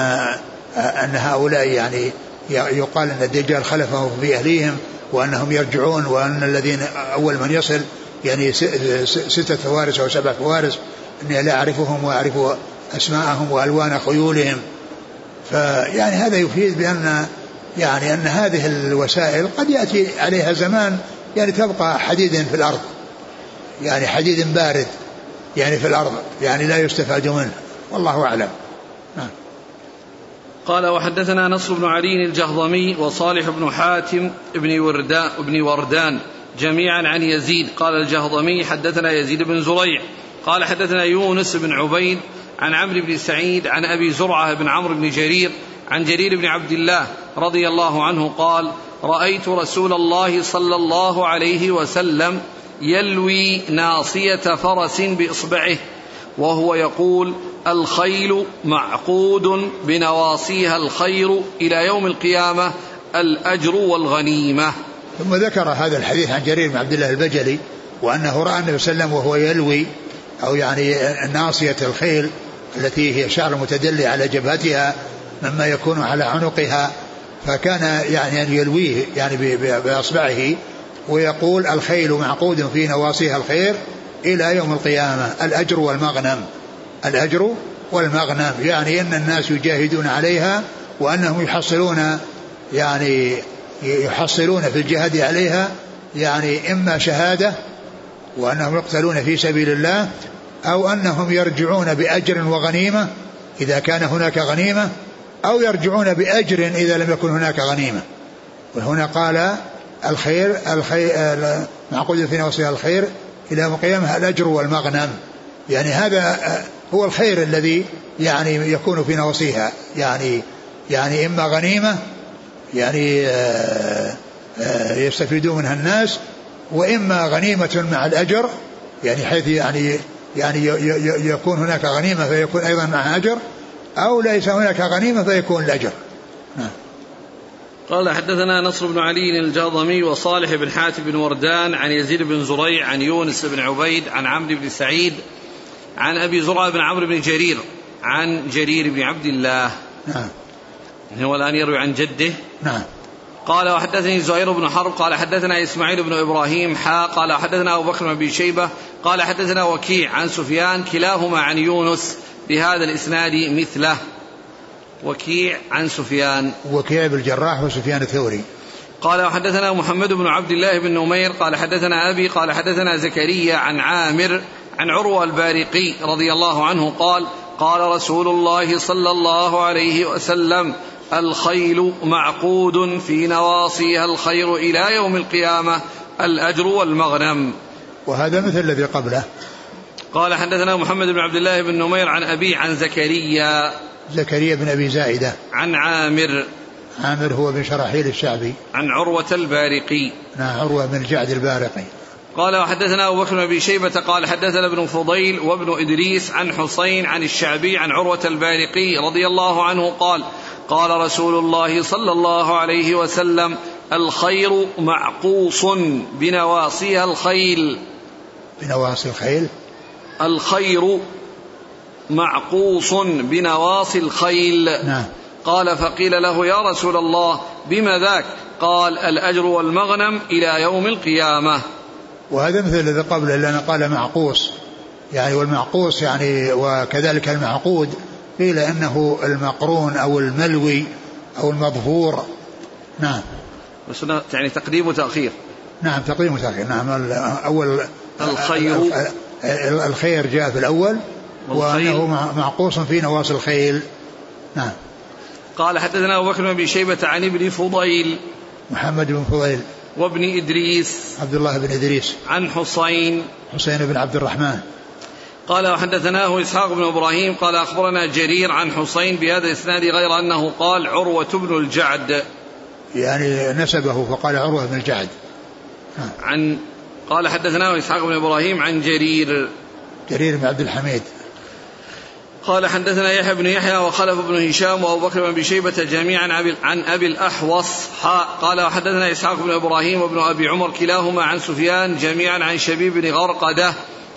أن هؤلاء يعني يقال أن الدجال خلفه في أهليهم وأنهم يرجعون وأن الذين أول من يصل يعني ستة فوارس أو سبع فوارس أني لا أعرفهم وأعرف أسماءهم وألوان خيولهم. فيعني هذا يفيد بأن يعني أن هذه الوسائل قد يأتي عليها زمان يعني تبقى حديد في الأرض يعني حديد بارد يعني في الأرض يعني لا يستفاد منه والله أعلم. نعم. قال وحدثنا نصر بن علي الجهضمي وصالح بن حاتم بن وردان, بن وردان جميعا عن يزيد. قال الجهضمي حدثنا يزيد بن زريع. قال حدثنا يونس بن عبيد عن عمرو بن سعيد عن أبي زرعة بن عمرو بن جرير عن جرير بن عبد الله رضي الله عنه قال رأيت رسول الله صلى الله عليه وسلم يلوي ناصية فرس بإصبعه وهو يقول الخيل معقود بنواصيها الخير إلى يوم القيامة الأجر والغنيمة. ثم ذكر هذا الحديث عن جرير بن عبد الله البجلي وأنه رأى النبي صلى الله عليه وسلم وهو يلوي أو يعني ناصية الخيل التي هي شعر متدلي على جبهتها مما يكون على عنقها فكان يعني أن يلويه يعني بأصبعه ويقول الخيل معقود في نواصيها الخير إلى يوم القيامة الأجر والمغنم. الأجر والمغنم يعني أن الناس يجاهدون عليها وأنهم يحصلون يعني يحصلون في الجهاد عليها يعني إما شهادة وأنهم يقتلون في سبيل الله أو أنهم يرجعون بأجر وغنيمة إذا كان هناك غنيمة أو يرجعون بأجر إذا لم يكن هناك غنيمة. وهنا قال الخير الخير معقود في نوصيها الخير إلى القيامة الأجر والمغنم. يعني هذا هو الخير الذي يعني يكون في نوصيها يعني يعني إما غنيمة يعني آه، آه، يستفيدون منها الناس وإما غنيمة مع الأجر يعني حيث يعني يعني يكون هناك غنيمة فيكون أيضا معها أجر أو ليس هناك غنيمة فيكون الأجر نعم. قال حدثنا نصر بن علي الجاضمي وصالح بن حاتم بن وردان عن يزيد بن زريع عن يونس بن عبيد عن عمرو بن سعيد عن أبي زرعه بن عمرو بن جرير عن جرير بن عبد الله. نعم. هو الآن يروي عن جده. نعم. قال وحدثني زهير بن حرب قال حدثنا إسماعيل بن إبراهيم حا قال حدثنا أبو بكر بن أبي شيبة قال حدثنا وكيع عن سفيان كلاهما عن يونس بهذا الإسناد مثله. وكيع عن سفيان. وكيع بن الجراح وسفيان الثوري. قال وحدثنا محمد بن عبد الله بن نمير قال حدثنا أبي قال حدثنا زكريا عن عامر عن عروة البارقي رضي الله عنه قال قال رسول الله صلى الله عليه وسلم الخيل معقود في نواصيها الخير إلى يوم القيامة الأجر والمغنم. وهذا مثل الذي قبله. قال حدثنا محمد بن عبد الله بن نمير عن أبي عن زكريا. زكريا بن أبي زائدة. عن عامر. عامر هو بن شراحيل الشعبي. عن عروة البارقي. نعم عروة بن الجعد البارقي. قال وحدثنا أبو بكر بن شيبة قال حدثنا ابن فضيل وابن إدريس عن حسين عن الشعبي عن عروة البارقي رضي الله عنه قال قال رسول الله صلى الله عليه وسلم الخير معقوص بنواصيها الخيل. بنواصي الخيل؟ الخير معقوص بنواصي الخيل. نعم. قال فقيل له يا رسول الله بما ذاك؟ قال الأجر والمغنم إلى يوم القيامة. وهذا مثل الذي قبله لأنه قال معقوص. يعني والمعقوص يعني وكذلك المعقود. قيل إنه المقرون أو الملوي أو المظهور نعم. بس يعني تقديم وتأخير. نعم تقديم وتأخير. نعم أول الخير. الخير جاء في الأول وأنه معقوص في نواصي الخيل. نعم. قال حدثنا أبو بكر بن شيبة عن ابن فضيل. محمد بن فضيل. وابن إدريس. عبد الله بن إدريس. عن حسين. حسين بن عبد الرحمن. قال وحدثناه إسحاق بن إبراهيم قال أخبرنا جرير عن حسين بهذا الإسناد غير أنه قال عروة بن الجعد. يعني نسبه فقال عروة بن الجعد. عن قال حدثناه إسحاق بن إبراهيم عن جرير. جرير بن عبد الحميد. قال حدثنا يحيى بن يحيى وخلف بن هشام وأبو بكر بن شيبة جميعا عن ابي الأحوص. حاء قال وحدثنا إسحاق بن إبراهيم وابن أبي عمر كلاهما عن سفيان جميعا عن شبيب بن غرقدة.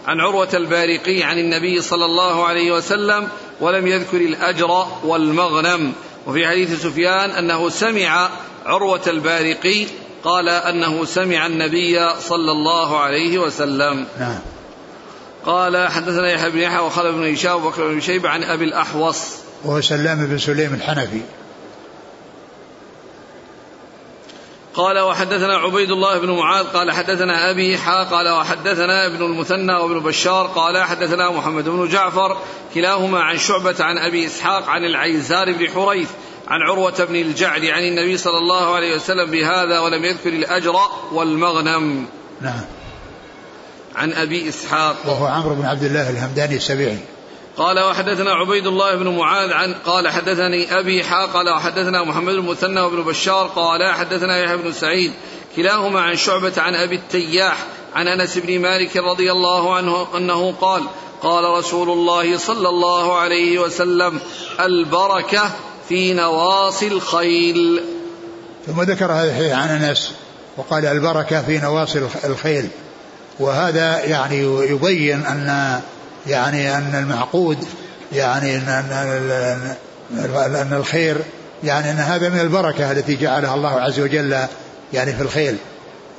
عن عروة البارقي عن النبي صلى الله عليه وسلم ولم يذكر الأجر والمغنم. وفي حديث سفيان أنه سمع عروة البارقي قال أنه سمع النبي صلى الله عليه وسلم. نعم. قال حدثنا يحيى بن يحيى وخالد بن هشام وبكر بن شيبة عن أبي الأحوص. وهو سلام بن سليم الحنفي. قال وحدثنا عبيد الله بن معاذ قال حدثنا أبي حا قال وحدثنا ابن المثنى وابن بشار قال حدثنا محمد بن جعفر كلاهما عن شعبة عن أبي إسحاق عن العيزار بن حريث عن عروة بن الجعد عن النبي صلى الله عليه وسلم بهذا ولم يذكر الأجر والمغنم. نعم. عن أبي إسحاق. وهو عمرو بن عبد الله الهمداني السبيعي. قال وحدثنا عبيد الله بن معاذ عن قال حدثني أبي حا قال وحدثنا محمد المثنى وابن بشار قال حدثنا يحيى بن سعيد كلاهما عن شعبة عن أبي التياح عن أنس بن مالك رضي الله عنه أنه قال قال رسول الله صلى الله عليه وسلم البركة في نواصي الخيل. ثم ذكر هذا الحديث عن أنس وقال البركة في نواصي الخيل. وهذا يعني يبين أن يعني أن المعقود يعني ان ان, أن الخير يعني أن هذا من البركة التي جعلها الله عز وجل يعني في الخيل.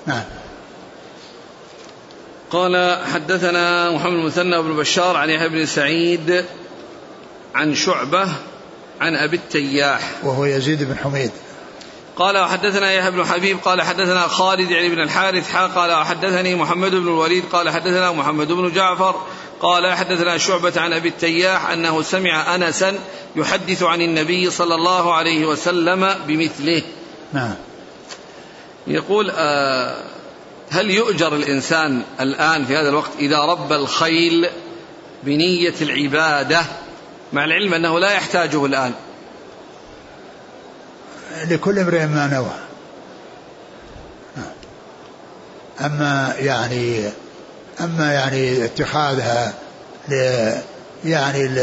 نعم. قال حدثنا محمد المثنى بن بشار عن يحيى بن سعيد عن شعبة عن أبي التياح. وهو يزيد بن حميد. قال وحدثنا يحيى بن حبيب قال حدثنا خالد يعني بن الحارث حا قال وحدثني محمد بن الوليد قال حدثنا محمد بن جعفر قال حدثنا شعبة عن أبي التياح أنه سمع أنسا يحدث عن النبي صلى الله عليه وسلم بمثله. نعم. يقول آه هل يؤجر الإنسان الآن في هذا الوقت إذا ربى الخيل بنية العبادة؟ مع العلم أنه لا يحتاجه الآن. لكل امرئ ما نوى. أما يعني أما يعني اتخاذها ل يعني ل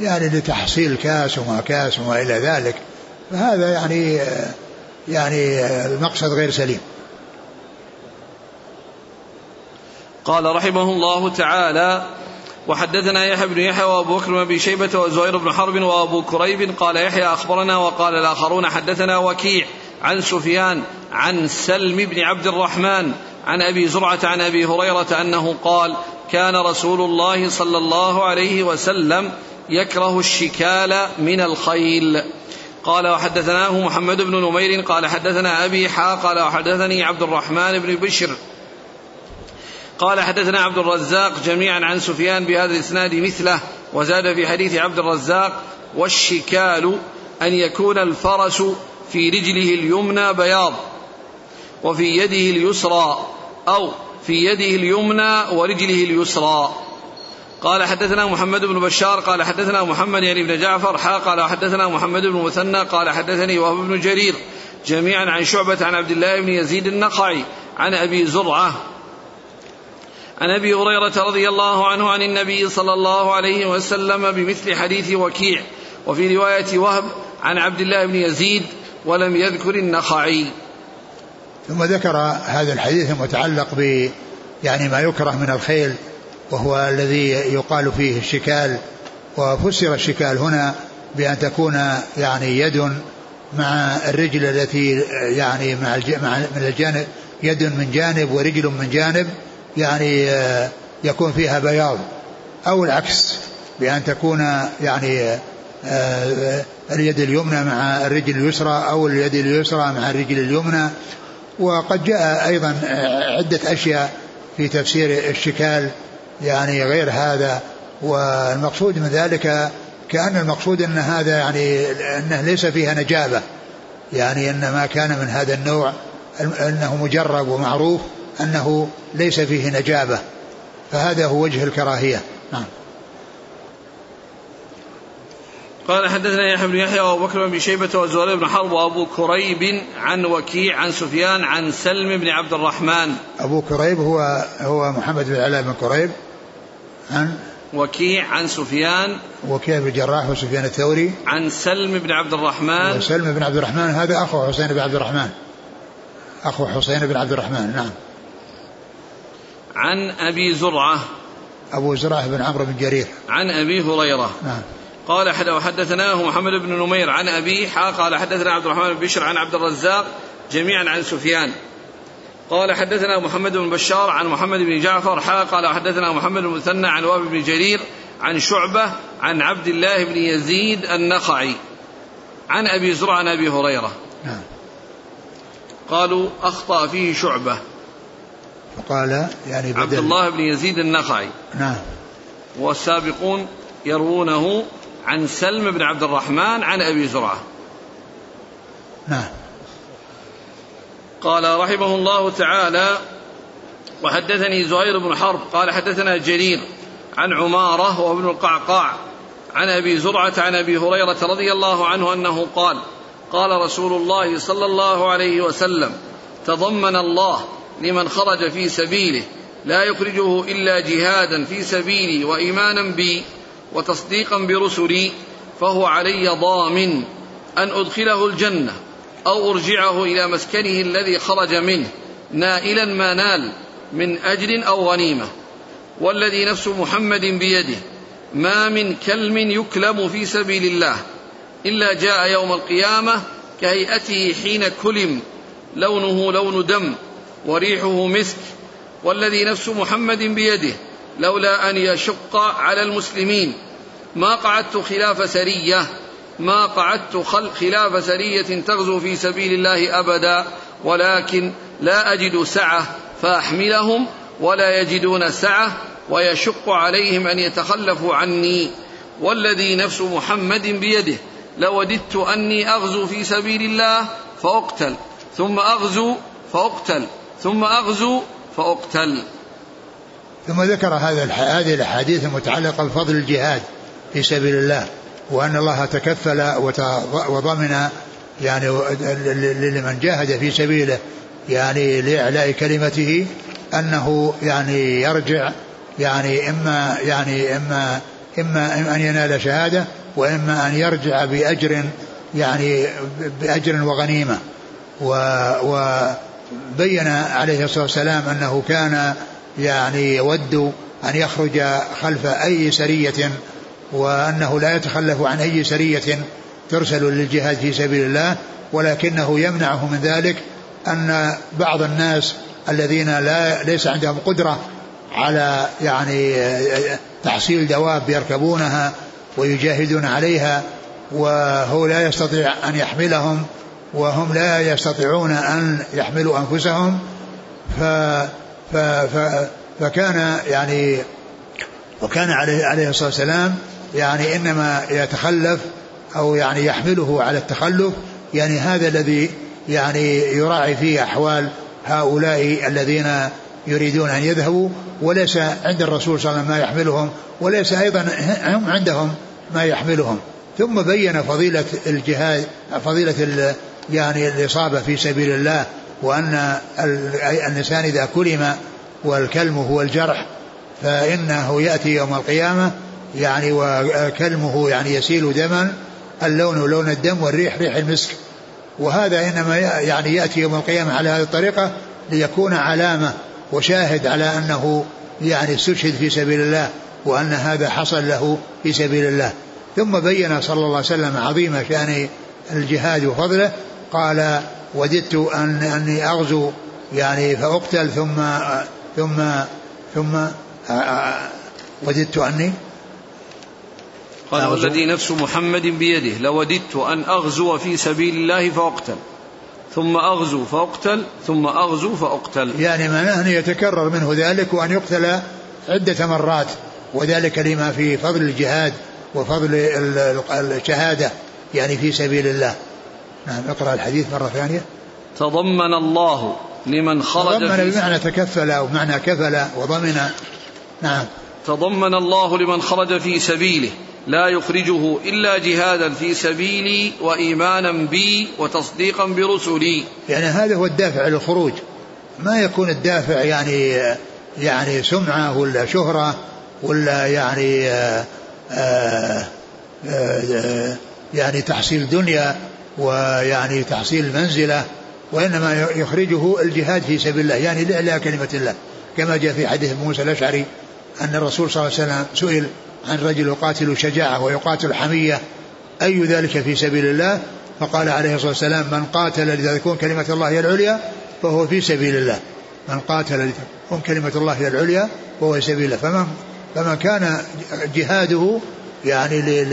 يعني لتحصيل كاس وما كاس وما إلى ذلك فهذا يعني يعني المقصد غير سليم. قال رحمه الله تعالى وحدثنا يحيى بن يحيى وأبو بكر بن ابي شيبة وزهير بن حرب وأبو كريب قال يحيى أخبرنا وقال الآخرون حدثنا وكيع عن سفيان عن سلم بن عبد الرحمن عن أبي زرعة عن أبي هريرة أنه قال كان رسول الله صلى الله عليه وسلم يكره الشكال من الخيل. قال وحدثناه محمد بن نمير قال حدثنا أبي حا قال وحدثني عبد الرحمن بن بشر. قال حدثنا عبد الرزاق جميعا عن سفيان بهذا الإسناد مثله وزاد في حديث عبد الرزاق والشكال أن يكون الفرس في رجله اليمنى بياض وفي يده اليسرى أو في يده اليمنى ورجله اليسرى. قال حدثنا محمد بن بشار قال حدثنا محمد يعني بن جعفر حا قال حدثنا محمد بن مثنى قال حدثني وهب بن جرير جميعا عن شعبة عن عبد الله بن يزيد النخعي عن أبي زرعة. عن أبي هريرة رضي الله عنه عن النبي صلى الله عليه وسلم بمثل حديث وكيع وفي رواية وهب عن عبد الله بن يزيد ولم يذكر النخعي. ثم ذكر هذا الحديث المتعلق ب يعني ما يكره من الخيل وهو الذي يقال فيه الشكال وفسر الشكال هنا بأن تكون يعني يد مع الرجل التي يعني مع من الجانب يد من جانب ورجل من جانب يعني يكون فيها بياض أو العكس بأن تكون يعني آه، اليد اليمنى مع الرجل اليسرى أو اليد اليسرى مع الرجل اليمنى. وقد جاء أيضا عدة أشياء في تفسير الشكال يعني غير هذا. والمقصود من ذلك كأن المقصود أن هذا يعني أنه ليس فيها نجابة. يعني أن ما كان من هذا النوع أنه مجرب ومعروف أنه ليس فيه نجابة. فهذا هو وجه الكراهية. نعم. قال حدثنا يحيى بن يحيى وأبو بكر بن شيبة وزهير بن حرب وأبو كريب عن وكيع عن سفيان عن سلم بن عبد الرحمن. أبو كريب هو هو محمد بن علاء بن كريب. عن وكيع عن سفيان. وكيع بن الجراح وسفيان الثوري. عن سلم بن عبد الرحمن. وسلم بن عبد الرحمن هذا أخو حسين بن عبد الرحمن. أخو حسين بن عبد الرحمن نعم. عن أبي زرعة. أبو زرعة بن عمرو بن جرير. عن أبي هريرة. نعم. قال حد وحدثناه محمد بن نمير عن أبي حا قال حدثنا عبد الرحمن بن بشر عن عبد الرزاق جميعا عن سفيان. قال حدثنا محمد بن بشار عن محمد بن جعفر حا قال حدثنا محمد بن مثنى عن واب بن جرير عن شعبة عن عبد الله بن يزيد النخعي. عن أبي زرع عن أبي هريرة. نعم. قالوا أخطأ فيه شعبة. فقال يعني بدل. عبد الله بن يزيد النخعي. نعم. والسابقون يروونه عن سلم بن عبد الرحمن عن أبي زرعة. نعم قال رحمه الله تعالى وحدثني زهير بن حرب قال حدثنا جرير عن عمارة وابن القعقاع عن أبي زرعة عن أبي هريرة رضي الله عنه أنه قال قال رسول الله صلى الله عليه وسلم تضمن الله لمن خرج في سبيله لا يخرجه إلا جهادا في سبيلي وإيمانا بي. وتصديقا برسلي فهو علي ضامن أن أدخله الجنة أو أرجعه إلى مسكنه الذي خرج منه نائلا ما نال من أجر أو غنيمة. والذي نفس محمد بيده ما من كلم يكلم في سبيل الله إلا جاء يوم القيامة كهيئته حين كلم لونه لون دم وريحه مسك. والذي نفس محمد بيده لولا أن يشق على المسلمين. ما قعدت خلاف سرية ما قعدت خلاف سرية تغزو في سبيل الله أبدا ولكن لا أجد سعة فأحملهم ولا يجدون سعة ويشق عليهم أن يتخلفوا عني. والذي نفس محمد بيده لوددت أني أغزو في سبيل الله فأقتل ثم أغزو فأقتل ثم أغزو فأقتل. ثم ذكر هذا هذه الأحاديث المتعلقة بفضل الجهاد في سبيل الله وأن الله تكفل وضمن يعني لمن جاهد في سبيله يعني لإعلاء كلمته أنه يعني يرجع يعني إما يعني إما إما أن ينال شهادة وإما أن يرجع بأجر يعني بأجر وغنيمة. و, و بين عليه الصلاة والسلام أنه كان يعني يود أن يخرج خلف أي سرية وأنه لا يتخلف عن أي سرية ترسل للجهاد في سبيل الله ولكنه يمنعه من ذلك أن بعض الناس الذين لا ليس عندهم قدرة على يعني تحصيل دواب يركبونها ويجاهدون عليها وهو لا يستطيع أن يحملهم وهم لا يستطيعون أن يحملوا أنفسهم ف فكان يعني وكان عليه عليه الصلاة والسلام يعني إنما يتخلف أو يعني يحمله على التخلف يعني هذا الذي يعني يراعي فيه أحوال هؤلاء الذين يريدون أن يذهبوا وليس عند الرسول صلى الله عليه وسلم ما يحملهم وليس أيضا هم عندهم ما يحملهم. ثم بين فضيلة الجهاد فضيلة يعني الإصابة في سبيل الله وأن الإنسان إذا كلم والكلم هو الجرح فإنه يأتي يوم القيامة يعني وكلمه يعني يسيل دما اللون لون الدم والريح ريح المسك. وهذا إنما يعني يأتي يوم القيامة على هذه الطريقة ليكون علامة وشاهد على أنه يعني استشهد في سبيل الله وأن هذا حصل له في سبيل الله. ثم بين صلى الله عليه وسلم عظيم شأن الجهاد وفضله قال وددت أن أني أغزو يعني فأقتل ثم ثم ثم وددت أني قال والذي نفس محمد بيده لوددت أن أغزو في سبيل الله فأقتل. ثم أغزو فأقتل ثم أغزو فأقتل. يعني معناه أن يتكرر منه ذلك وأن يقتل عدة مرات وذلك لما في فضل الجهاد وفضل الشهادة يعني في سبيل الله. نعم اقرأ الحديث مرة ثانية. تضمن الله لمن خرج تضمن بمعنى تكفل أو معنى كفل وضمن. نعم. تضمن الله لمن خرج في سبيله لا يخرجه إلا جهادا في سبيلي وإيمانا بي وتصديقا برسلي. يعني هذا هو الدافع للخروج. ما يكون الدافع يعني يعني سمعة ولا شهرة ولا يعني آآ آآ آآ يعني تحصيل دنيا. ويعني تحصيل منزلة وإنما يخرجه الجهاد في سبيل الله يعني لإعلاء كلمة الله كما جاء في حديث موسى الأشعري أن الرسول صلى الله عليه وسلم سئل عن رجل يقاتل شجاعة ويقاتل حمية أي ذلك في سبيل الله؟ فقال عليه الصلاة والسلام من قاتل لتكون كلمة الله هي العليا فهو في سبيل الله. من قاتل لتكون كلمة الله هي العليا فهو في سبيل الله. فمن فمن كان جهاده يعني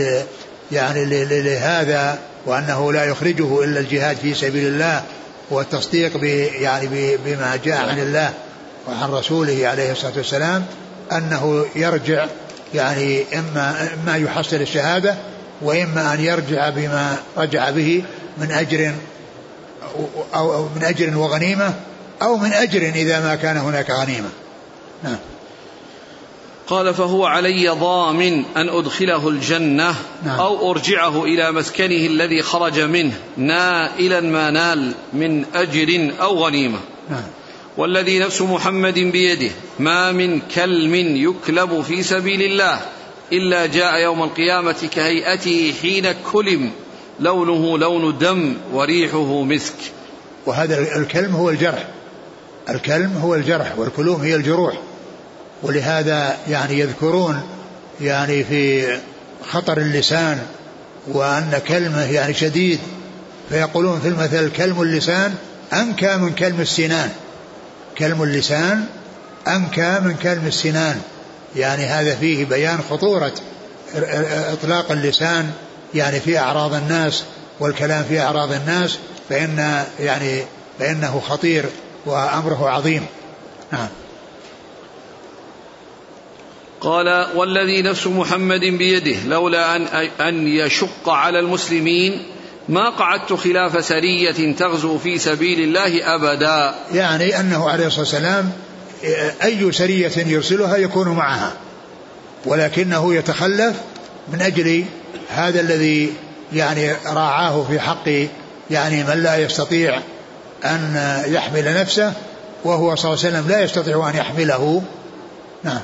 يعني لهذا وأنه لا يخرجه إلا الجهاد في سبيل الله والتصديق يعني بما جاء عن الله وعن رسوله عليه الصلاة والسلام أنه يرجع يعني إما إما يحصل الشهادة وإما أن يرجع بما رجع به من أجر أو من أجر وغنيمة أو من أجر إذا ما كان هناك غنيمة. نعم. قال فهو علي ضامن أن أدخله الجنة نعم. أو أرجعه إلى مسكنه الذي خرج منه نائلا ما نال من أجر أو غنيمة نعم. والذي نفس محمد بيده ما من كلم يكلب في سبيل الله إلا جاء يوم القيامة كهيئته حين كلم لونه لون دم وريحه مسك وهذا الكلم هو الجرح الكلم هو الجرح والكلوم هي الجروح ولهذا يعني يذكرون يعني في خطر اللسان وأن كلمة يعني شديد فيقولون في المثل كلم اللسان أنكى من كلم السنان. كلم اللسان أنكى من كلم السنان. يعني هذا فيه بيان خطورة إطلاق اللسان يعني في أعراض الناس والكلام في أعراض الناس فإن يعني فإنه خطير وأمره عظيم. نعم. قال والذي نفس محمد بيده لولا أن, أن يشق على المسلمين ما قعدت خلاف سرية تغزو في سبيل الله أبدا. يعني أنه عليه الصلاة والسلام أي سرية يرسلها يكون معها ولكنه يتخلف من أجل هذا الذي يعني راعاه في حق يعني من لا يستطيع أن يحمل نفسه وهو صلى الله عليه وسلم لا يستطيع أن يحمله. نعم.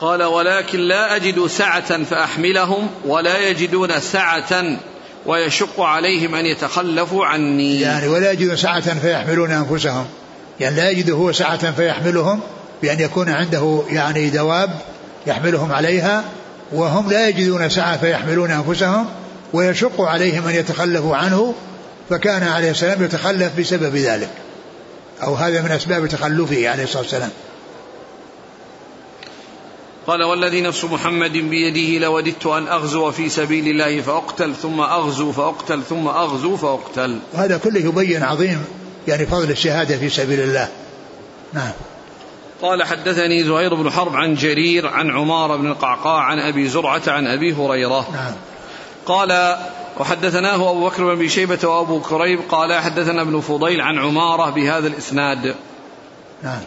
قال ولكن لا أجد سعة فأحملهم ولا يجدون سعة ويشق عليهم أن يتخلفوا عني. يعني ولا يجدون سعة فيحملون أنفسهم. يعني لا يجد هو سعة فيحملهم بأن يكون عنده يعني دواب يحملهم عليها وهم لا يجدون سعة فيحملون أنفسهم ويشق عليهم أن يتخلفوا عنه فكان عليه السلام يتخلف بسبب ذلك. أو هذا من أسباب تخلفه عليه الصلاة والسلام. قال والذي نفس محمد بيده لوددت أن أغزو في سبيل الله فأقتل ثم أغزو فأقتل ثم أغزو فأقتل. وهذا كله يبين عظيم يعني فضل الشهادة في سبيل الله. نعم. قال حدثني زهير بن حرب عن جرير عن عمار بن القعقاع عن أبي زرعة عن أبي هريرة. نعم. قال وحدثناه أبو بكر بن أبي شيبة وأبو كريب قال حدثنا ابن فضيل عن عمارة بهذا الإسناد. نعم.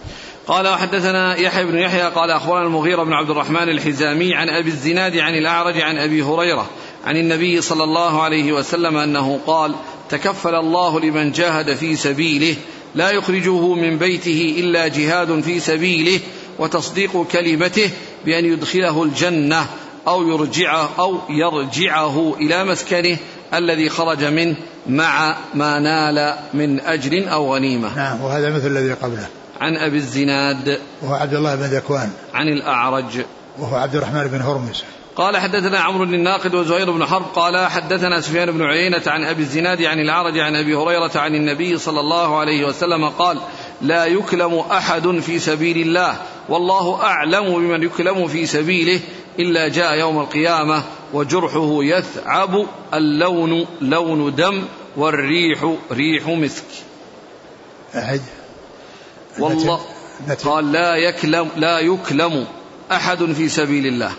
قال وحدثنا يحيى بن يحيى قال أخبرنا المغيرة بن عبد الرحمن الحزامي عن أبي الزناد عن الأعرج عن أبي هريرة عن النبي صلى الله عليه وسلم أنه قال تكفل الله لمن جاهد في سبيله لا يخرجه من بيته إلا جهاد في سبيله وتصديق كلمته بأن يدخله الجنة أو يرجعه أو يرجعه إلى مسكنه الذي خرج منه مع ما نال من أجر أو غنيمة. نعم وهذا مثل الذي قبله. عن أبي الزناد وهو عبد الله بن ذكوان. عن الأعرج. وهو عبد الرحمن بن هرمز. قال حدثنا عمرو بن الناقد وزهير بن حرب. قال حدثنا سفيان بن عيينة عن أبي الزناد عن الأعرج عن أبي هريرة عن النبي صلى الله عليه وسلم قال لا يكلم أحد في سبيل الله والله أعلم بمن يكلم في سبيله إلا جاء يوم القيامة وجرحه يثعب اللون لون دم والريح ريح مسك. أعد والله قال لا يكلم لا يكلم أحد في سبيل الله.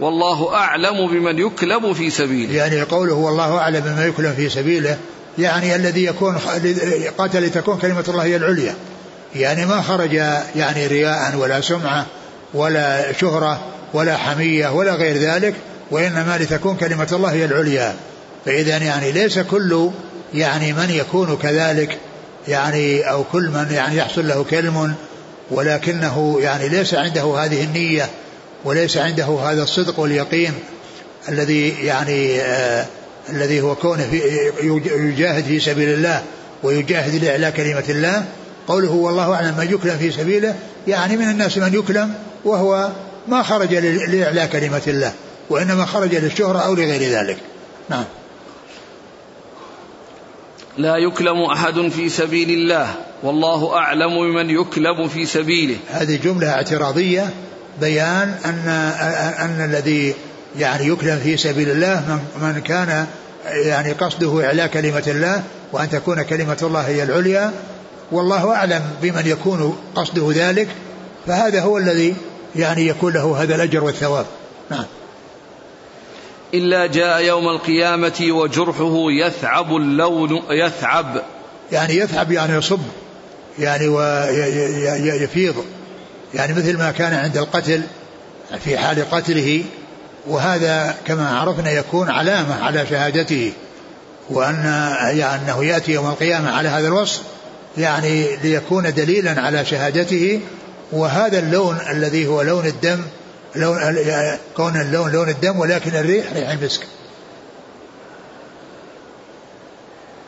والله أعلم بمن يكلم في سبيله. يعني قوله والله أعلم بمن يكلم في سبيله يعني الذي يكون قاتل لتكون كلمة الله هي العليا. يعني ما خرج يعني رياء ولا سمعة ولا شهرة ولا حمية ولا غير ذلك وإنما لتكون كلمة الله هي العليا. فإذا يعني ليس كل يعني من يكون كذلك يعني أو كل من يعني يحصل له كلم ولكنه يعني ليس عنده هذه النية وليس عنده هذا الصدق واليقين الذي يعني آه الذي هو كونه في يجاهد في سبيل الله ويجاهد لإعلاء كلمة الله. قوله والله أعلم من يكلم في سبيله يعني من الناس من يكلم وهو ما خرج لإعلاء كلمة الله وإنما خرج للشهرة أو لغير ذلك. نعم. لا يكلم أحد في سبيل الله والله أعلم بمن يكلم في سبيله. هذه جملة اعتراضية بيان أن أن الذي يعني يكلم في سبيل الله من, من كان يعني قصده إعلاء كلمة الله وأن تكون كلمة الله هي العليا والله أعلم بمن يكون قصده ذلك فهذا هو الذي يعني يكون له هذا الأجر والثواب. نعم. إلا جاء يوم القيامة وجرحه يثعب اللون يثعب. يعني يثعب يعني يصب يعني ويفيض يعني مثل ما كان عند القتل في حال قتله وهذا كما عرفنا يكون علامة على شهادته وأن يعني أنه يأتي يوم القيامة على هذا الوصف يعني ليكون دليلا على شهادته وهذا اللون الذي هو لون الدم لون كون اللون لون الدم ولكن الريح ريح المسك.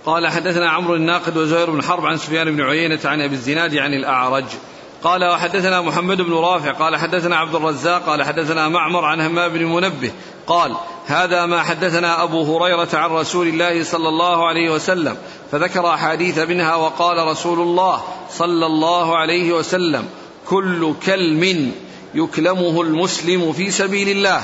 قال حدثنا عمرو الناقد وزهير بن حرب عن سفيان بن عيينة عن أبي الزناد عن الأعرج. قال وحدثنا محمد بن رافع قال حدثنا عبد الرزاق قال حدثنا معمر عن همام بن منبه. قال هذا ما حدثنا أبو هريرة عن رسول الله صلى الله عليه وسلم فذكر أحاديث منها وقال رسول الله صلى الله عليه وسلم كل كلم يكلمه المسلم في سبيل الله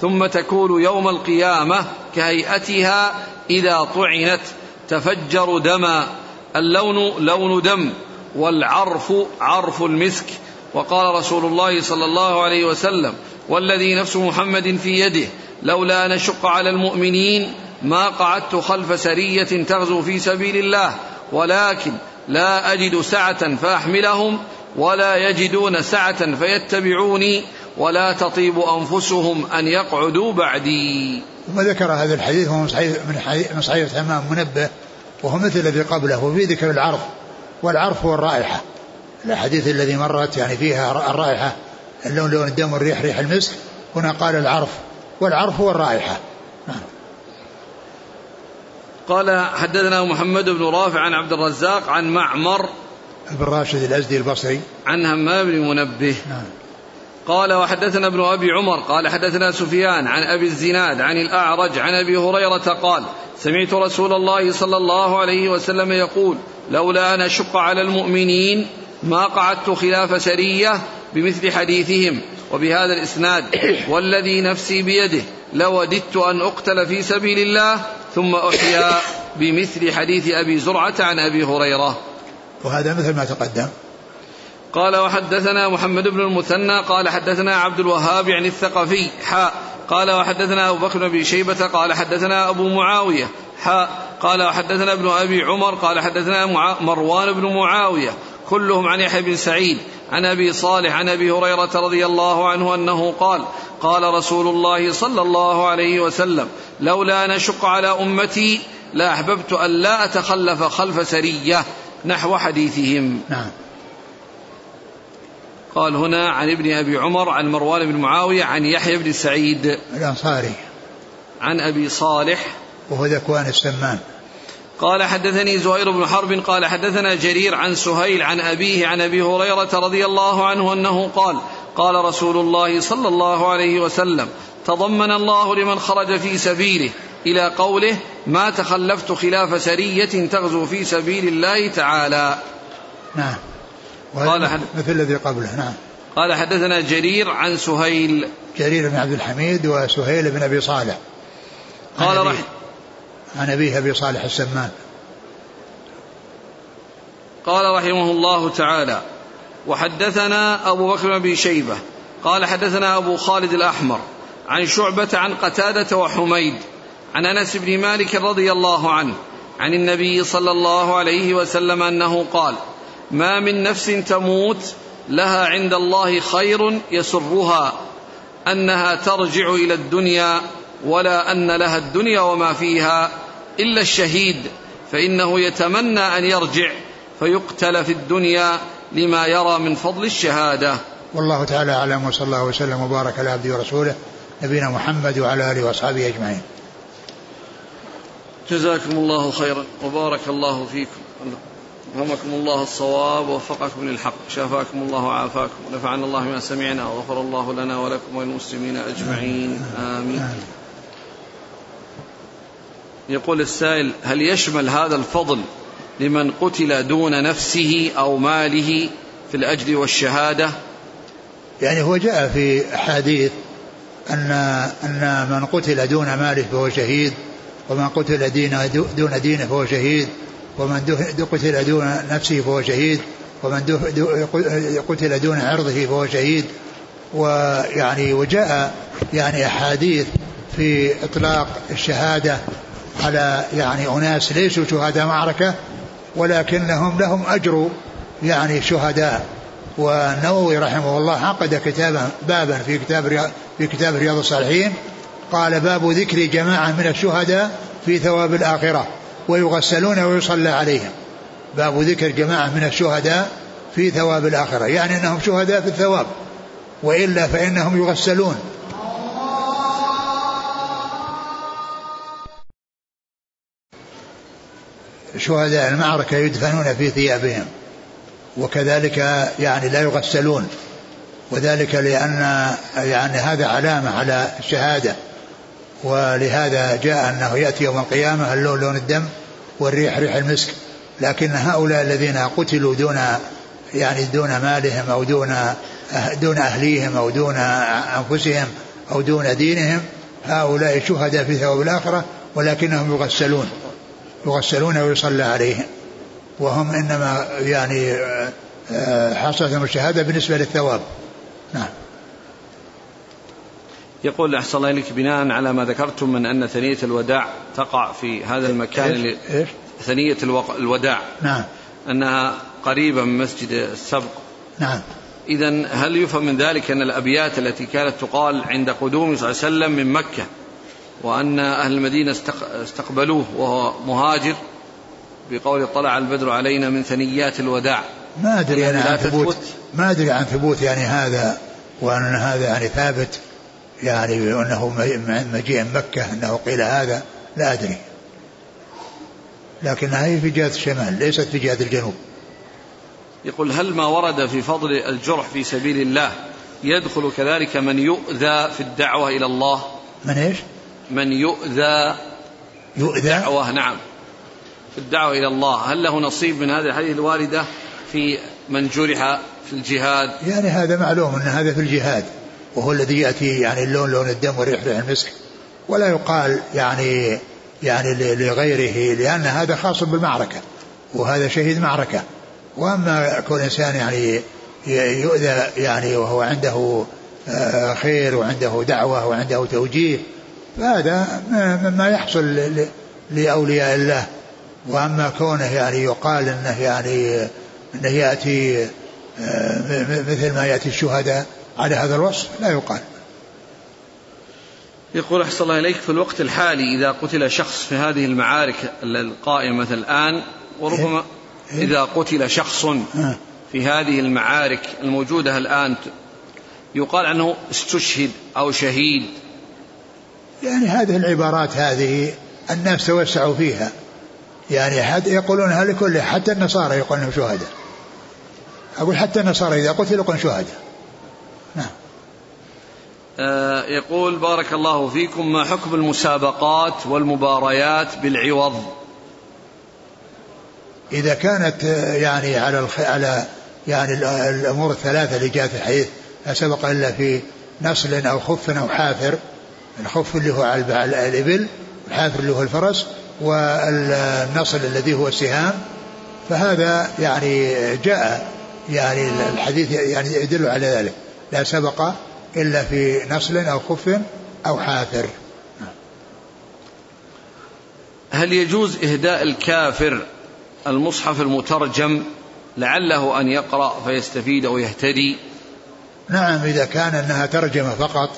ثم تكون يوم القيامة كهيئتها إذا طعنت تفجر دما اللون لون دم والعرف عرف المسك. وقال رسول الله صلى الله عليه وسلم والذي نفس محمد في يده لولا نشق على المؤمنين ما قعدت خلف سرية تغزو في سبيل الله ولكن لا أجد سعة فأحملهم ولا يجدون سعة فيتبعوني ولا تطيب أنفسهم أن يقعدوا بعدي. ثم ذكر هذا الحديث وهو من صحيح تمام منبه وهو مثل الذي قبله وفي ذكر العرض والعرف هو الرائحة. الأحاديث الذي مرت يعني فيها الرائحة اللون لون الدم والريح ريح المسك هنا قال العرف والعرف هو الرائحة. نعم. قال حدثنا محمد بن رافع عن عبد الرزاق عن معمر بن راشد الأزدي البصري. عن همام بن منبه نعم. قال وحدثنا ابن أبي عمر قال حدثنا سفيان عن أبي الزناد عن الأعرج عن أبي هريرة قال سمعت رسول الله صلى الله عليه وسلم يقول لولا أن أشق على المؤمنين ما قعدت خلاف سرية بمثل حديثهم وبهذا الإسناد (coughs) والذي نفسي بيده لوددت أن أقتل في سبيل الله ثم أحيا بمثل حديث أبي زرعة عن أبي هريرة. وهذا مثل ما تقدم. قال وحدثنا محمد بن المثنى قال حدثنا عبد الوهاب يعني الثقفي حاء قال وحدثنا أبو بكر بن شيبة قال حدثنا أبو معاوية حاء قال وحدثنا ابن أبي عمر قال حدثنا مروان بن معاوية كلهم عن يحيى بن سعيد عن أبي صالح عن أبي هريرة رضي الله عنه أنه قال قال رسول الله صلى الله عليه وسلم لولا نشق على أمتي لأحببت أن لا أتخلف خلف سرية. نحو حديثهم. نعم. قال هنا عن ابن أبي عمر عن مروان بن معاوية عن يحيى بن سعيد. الأنصاري. عن أبي صالح. وهو ذكوان السمان. قال حدثني زهير بن حرب قال حدثنا جرير عن سهيل عن أبيه عن أبي هريرة رضي الله عنه أنه قال قال رسول الله صلى الله عليه وسلم تضمن الله لمن خرج في سبيله. إلى قوله ما تخلفت خلاف سرية تغزو في سبيل الله تعالى. نعم. قال حد... مثل الذي قبله نعم. قال حدثنا جرير عن سهيل. جرير بن عبد الحميد وسهيل بن أبي صالح. قال رحم عن أبيه أبي صالح السمان. قال رحمه الله تعالى وحدثنا أبو بكر بن شيبة. قال حدثنا أبو خالد الأحمر عن شعبة عن قتادة وحميد. عن أنس بن مالك رضي الله عنه عن النبي صلى الله عليه وسلم أنه قال ما من نفس تموت لها عند الله خير يسرها أنها ترجع إلى الدنيا ولا أن لها الدنيا وما فيها إلا الشهيد فإنه يتمنى أن يرجع فيقتل في الدنيا لما يرى من فضل الشهادة. والله تعالى أعلم وصلى الله وسلم وبارك على عبده ورسوله نبينا محمد وعلى آله وأصحابه أجمعين. جزاكم الله خيرا وبارك الله فيكم. ألهمكم الله الصواب ووفقكم للحق. شافاكم الله وعافاكم. ونفعنا الله ما سمعنا وغفر الله لنا ولكم وللمسلمين أجمعين. آمين. يقول السائل هل يشمل هذا الفضل لمن قتل دون نفسه أو ماله في الأجر والشهادة؟ يعني هو جاء في أحاديث أن أن من قتل دون ماله فهو شهيد. ومن قتل دون دينه فهو شهيد. ومن قتل دون نفسه فهو شهيد. ومن قتل دون عرضه فهو شهيد. ويعني وجاء يعني أحاديث في إطلاق الشهادة على يعني أناس ليسوا شهداء معركة ولكنهم لهم أجر يعني شهداء. والنووي رحمه الله عقد كتابا بابا في كتاب في كتاب رياض الصالحين قال باب ذكر جماعة من الشهداء في ثواب الآخرة ويغسلون ويصلى عليهم. باب ذكر جماعة من الشهداء في ثواب الآخرة يعني أنهم شهداء في الثواب وإلا فإنهم يغسلون. شهداء المعركة يدفنون في ثيابهم وكذلك يعني لا يغسلون وذلك لأن يعني هذا علامة على الشهادة. ولهذا جاء أنه يأتي يوم القيامة اللون لون الدم والريح ريح المسك. لكن هؤلاء الذين قتلوا دون يعني دون مالهم أو دون دون أهليهم أو دون أنفسهم أو دون دينهم هؤلاء شهداء في ثواب الآخرة ولكنهم يغسلون. يغسلون ويصلى عليهم. وهم إنما يعني آه، حصلتهم الشهادة بالنسبة للثواب. نعم. يقول أحسن الله إليك بناء على ما ذكرتم من أن ثنية الوداع تقع في هذا المكان إيش؟ اللي إيش؟ ثنية الوداع نعم أنها قريبة من مسجد السبق نعم إذا هل يفهم من ذلك أن الأبيات التي كانت تقال عند قدومه صلى الله عليه وسلم من مكة وأن أهل المدينة استقبلوه وهو مهاجر بقول طلع البدر علينا من ثنيات الوداع ما أدري يعني أنا لا عن ثبوت؟ ما أدري عن ثبوت يعني هذا وأن هذا يعني ثابت يعني أنه مجيء مكة أنه قيل هذا لا أدري. لكنها هي في جهة الشمال ليست في جهة الجنوب. يقول هل ما ورد في فضل الجرح في سبيل الله يدخل كذلك من يؤذى في الدعوة إلى الله؟ من إيش؟ من يؤذى يؤذى؟ دعوة نعم. في الدعوة إلى الله. هل له نصيب من هذه الحديث الواردة في من جرح في الجهاد؟ يعني هذا معلوم أن هذا في الجهاد. وهو الذي يأتي يعني اللون لون الدم والريح ريح المسك. ولا يقال يعني يعني لغيره لأن هذا خاص بالمعركة وهذا شهيد معركة. وأما كل إنسان يعني يؤذى يعني وهو عنده آه، خير وعنده دعوة وعنده توجيه فهذا مما يحصل لأولياء الله. وأما كونه يعني يقال أنه يعني أنه يأتي آه، مثل ما يأتي الشهداء على هذا الوصف لا يقال. يقول أحسن الله إليك في الوقت الحالي إذا قتل شخص في هذه المعارك القائمة الآن وربما إيه؟ إذا قتل شخص آه. في هذه المعارك الموجودة الآن يقال عنه استشهد أو شهيد. يعني هذه العبارات هذه الناس توسعوا فيها. يعني حد يقولون هل كل حتى النصارى يقولون شهداء. أقول حتى النصارى إذا قتلوا يقولون شهداء. نعم. آه يقول بارك الله فيكم ما حكم المسابقات والمباريات بالعوض؟ إذا كانت آه، يعني على الخ... على يعني الأمور الثلاثة اللي جاءت في الحديث لا سبق إلا في نصل أو خف أو حافر الخف اللي هو على الإبل الحافر اللي هو الفرس والنصل الذي هو السهام. فهذا يعني جاء يعني الحديث يعني يدل على ذلك. لا سبق إلا في نصل أو خف أو حافر. هل يجوز إهداء الكافر المصحف المترجم لعله أن يقرأ فيستفيد ويهتدي؟ نعم إذا كان أنها ترجمة فقط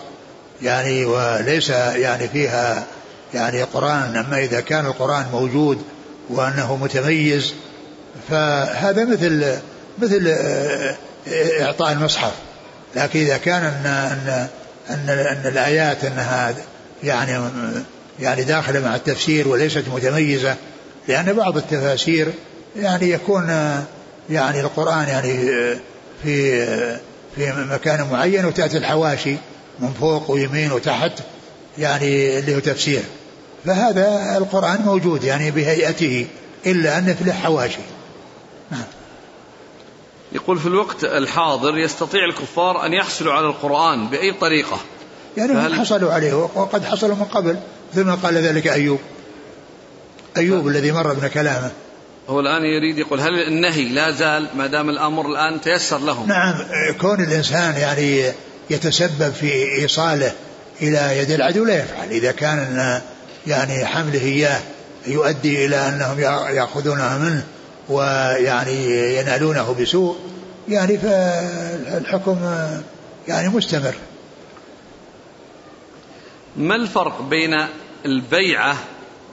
يعني وليس يعني فيها يعني قرآن أما إذا كان القرآن موجود وأنه متميز فهذا مثل مثل إعطاء المصحف. لكن إذا كان أن أن أن, أن الآيات أنها يعني يعني داخلة مع التفسير وليست متميزة لأن بعض التفاسير يعني يكون يعني القرآن يعني في في مكان معين وتأتي الحواشي من فوق ويمين وتحت يعني اللي هو تفسير. فهذا القرآن موجود يعني بهيئته إلا أن في له حواشي نعم. يقول في الوقت الحاضر يستطيع الكفار أن يحصلوا على القرآن بأي طريقة. يعني فهل... حصلوا عليه وقد حصلوا من قبل مثل ما قال ذلك أيوب. أيوب ف... الذي مر بنا كلامه. هو الآن يريد يقول هل النهي لا زال ما دام الأمر الآن تيسر لهم؟ نعم كون الإنسان يعني يتسبب في إيصاله إلى يد العدو لا يفعل. إذا كان يعني حمله إياه يؤدي إلى أنهم يأخذونها منه. ويعني ينالونه بسوء يعني فالحكم يعني مستمر. ما الفرق بين البيعة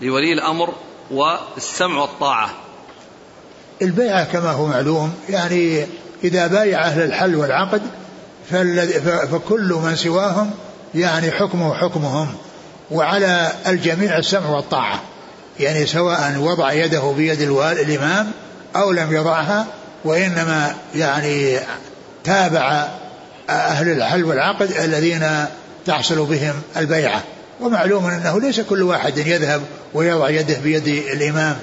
لولي الأمر والسمع والطاعة؟ البيعة كما هو معلوم يعني إذا بايع أهل الحل والعقد فكل من سواهم يعني حكمه حكمهم وعلى الجميع السمع والطاعة. يعني سواء وضع يده بيد الإمام أو لم يضعها وإنما يعني تابع أهل الحل والعقد الذين تحصل بهم البيعة. ومعلوم أنه ليس كل واحد يذهب ويضع يده بيد الإمام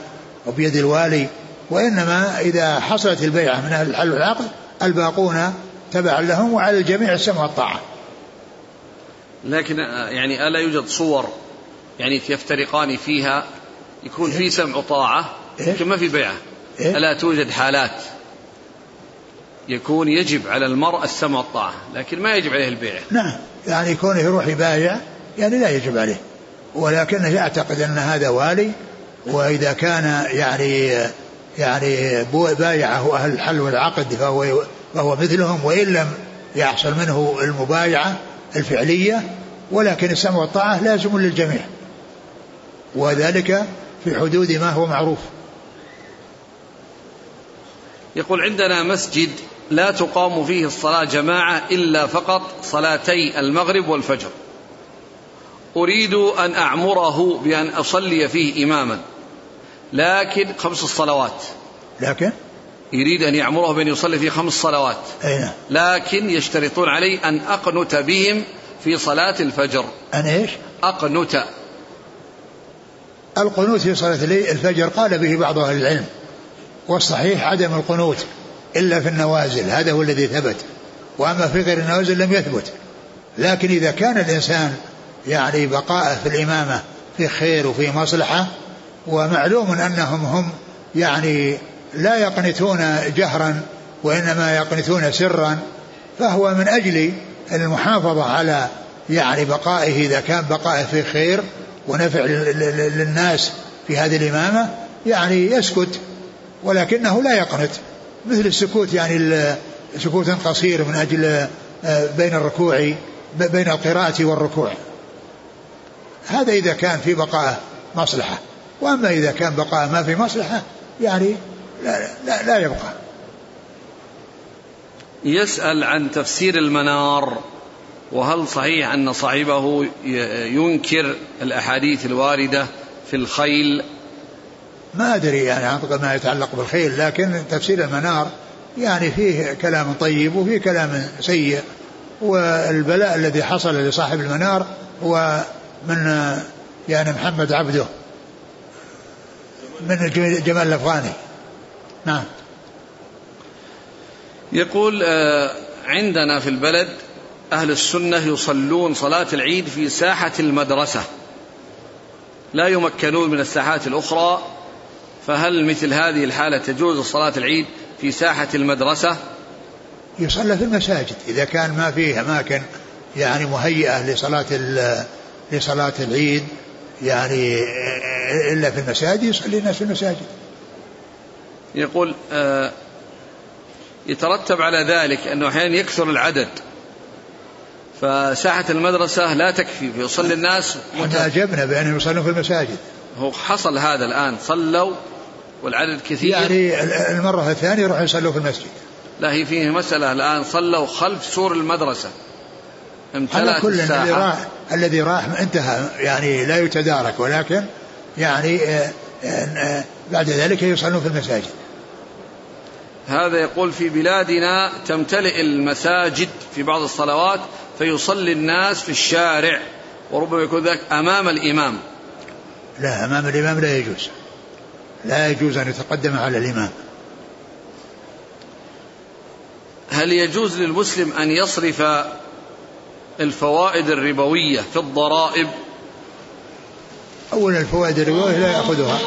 وبيد الوالي وإنما إذا حصلت البيعة من أهل الحل والعقد الباقون تبعا لهم وعلى الجميع السمع والطاعة. لكن يعني ألا يوجد صور يعني يفترقان فيها يكون في سمع وطاعة لكن ما في بيعة؟ إيه؟ ألا توجد حالات يكون يجب على المرء السمع والطاعة لكن ما يجب عليه البيع. نعم يعني كونه يروح يبايع يعني لا يجب عليه. ولكنه يعتقد أن هذا والي وإذا كان يعني يعني بايعه أهل الحل والعقد فهو فهو مثلهم وإن لم يحصل منه المبايعة الفعلية ولكن السمع والطاعة لازم للجميع. وذلك في حدود ما هو معروف. يقول عندنا مسجد لا تقام فيه الصلاة جماعة إلا فقط صلاتي المغرب والفجر. أريد أن أعمره بأن أصلي فيه إماما لكن خمس الصلوات. لكن؟ يريد أن يعمره بأن يصلي في خمس صلوات. أين نعم. لكن يشترطون عليه أن أقنت بهم في صلاة الفجر. أن إيش؟ أقنت. القنوت في صلاة الفجر قال به بعض أهل العلم. والصحيح عدم القنوت إلا في النوازل هذا هو الذي ثبت. وأما في غير النوازل لم يثبت. لكن إذا كان الإنسان يعني بقاءه في الإمامة في خير وفي مصلحة ومعلوم أنهم هم يعني لا يقنتون جهرا وإنما يقنتون سرا فهو من أجل المحافظة على يعني بقائه إذا كان بقائه في خير ونفع للناس في هذه الإمامة يعني يسكت ولكنه لا يقنت. مثل السكوت يعني سكوت قصير من أجل آه، بين الركوع بين القراءة والركوع. هذا إذا كان في بقاء مصلحة. وأما إذا كان بقاء ما في مصلحة يعني لا, لا, لا يبقى. يسأل عن تفسير المنار وهل صحيح أن صاحبه ينكر الأحاديث الواردة في الخيل ما أدري يعني عن ما يتعلق بالخيل لكن تفسير المنار يعني فيه كلام طيب وفيه كلام سيء. والبلاء الذي حصل لصاحب المنار هو من يعني محمد عبده من جمال الأفغاني. نعم. يقول آه، عندنا في البلد أهل السنة يصلون صلاة العيد في ساحة المدرسة لا يمكنون من الساحات الأخرى فهل مثل هذه الحالة تجوز صلاة العيد في ساحة المدرسة؟ يصلى في المساجد إذا كان ما فيه أماكن يعني مهيئة لصلاة لصلاة العيد يعني إلا في المساجد يصلي الناس في المساجد. يقول آه يترتب على ذلك أنه أحيانا يكثر العدد. فساحة المدرسة لا تكفي فيصلي الناس إحنا أجبنا بأنهم يصلون في المساجد. هو حصل هذا الآن صلوا والعدد كثير. يعني المرة الثانية يروحوا يصلوا في المسجد. لا هي فيه مسألة الآن صلوا خلف سور المدرسة. على كل الذي راح الذي راح انتهى يعني لا يتدارك ولكن يعني آه، آه، آه، بعد ذلك يصلون في المساجد. هذا يقول في بلادنا تمتلئ المساجد في بعض الصلوات فيصلي الناس في الشارع وربما يكون ذلك أمام الإمام. لا أمام الإمام لا يجوز. لا يجوز أن يتقدم على الإمام. هل يجوز للمسلم أن يصرف الفوائد الربوية في الضرائب؟ أولا الفوائد الربوية لا يأخذها.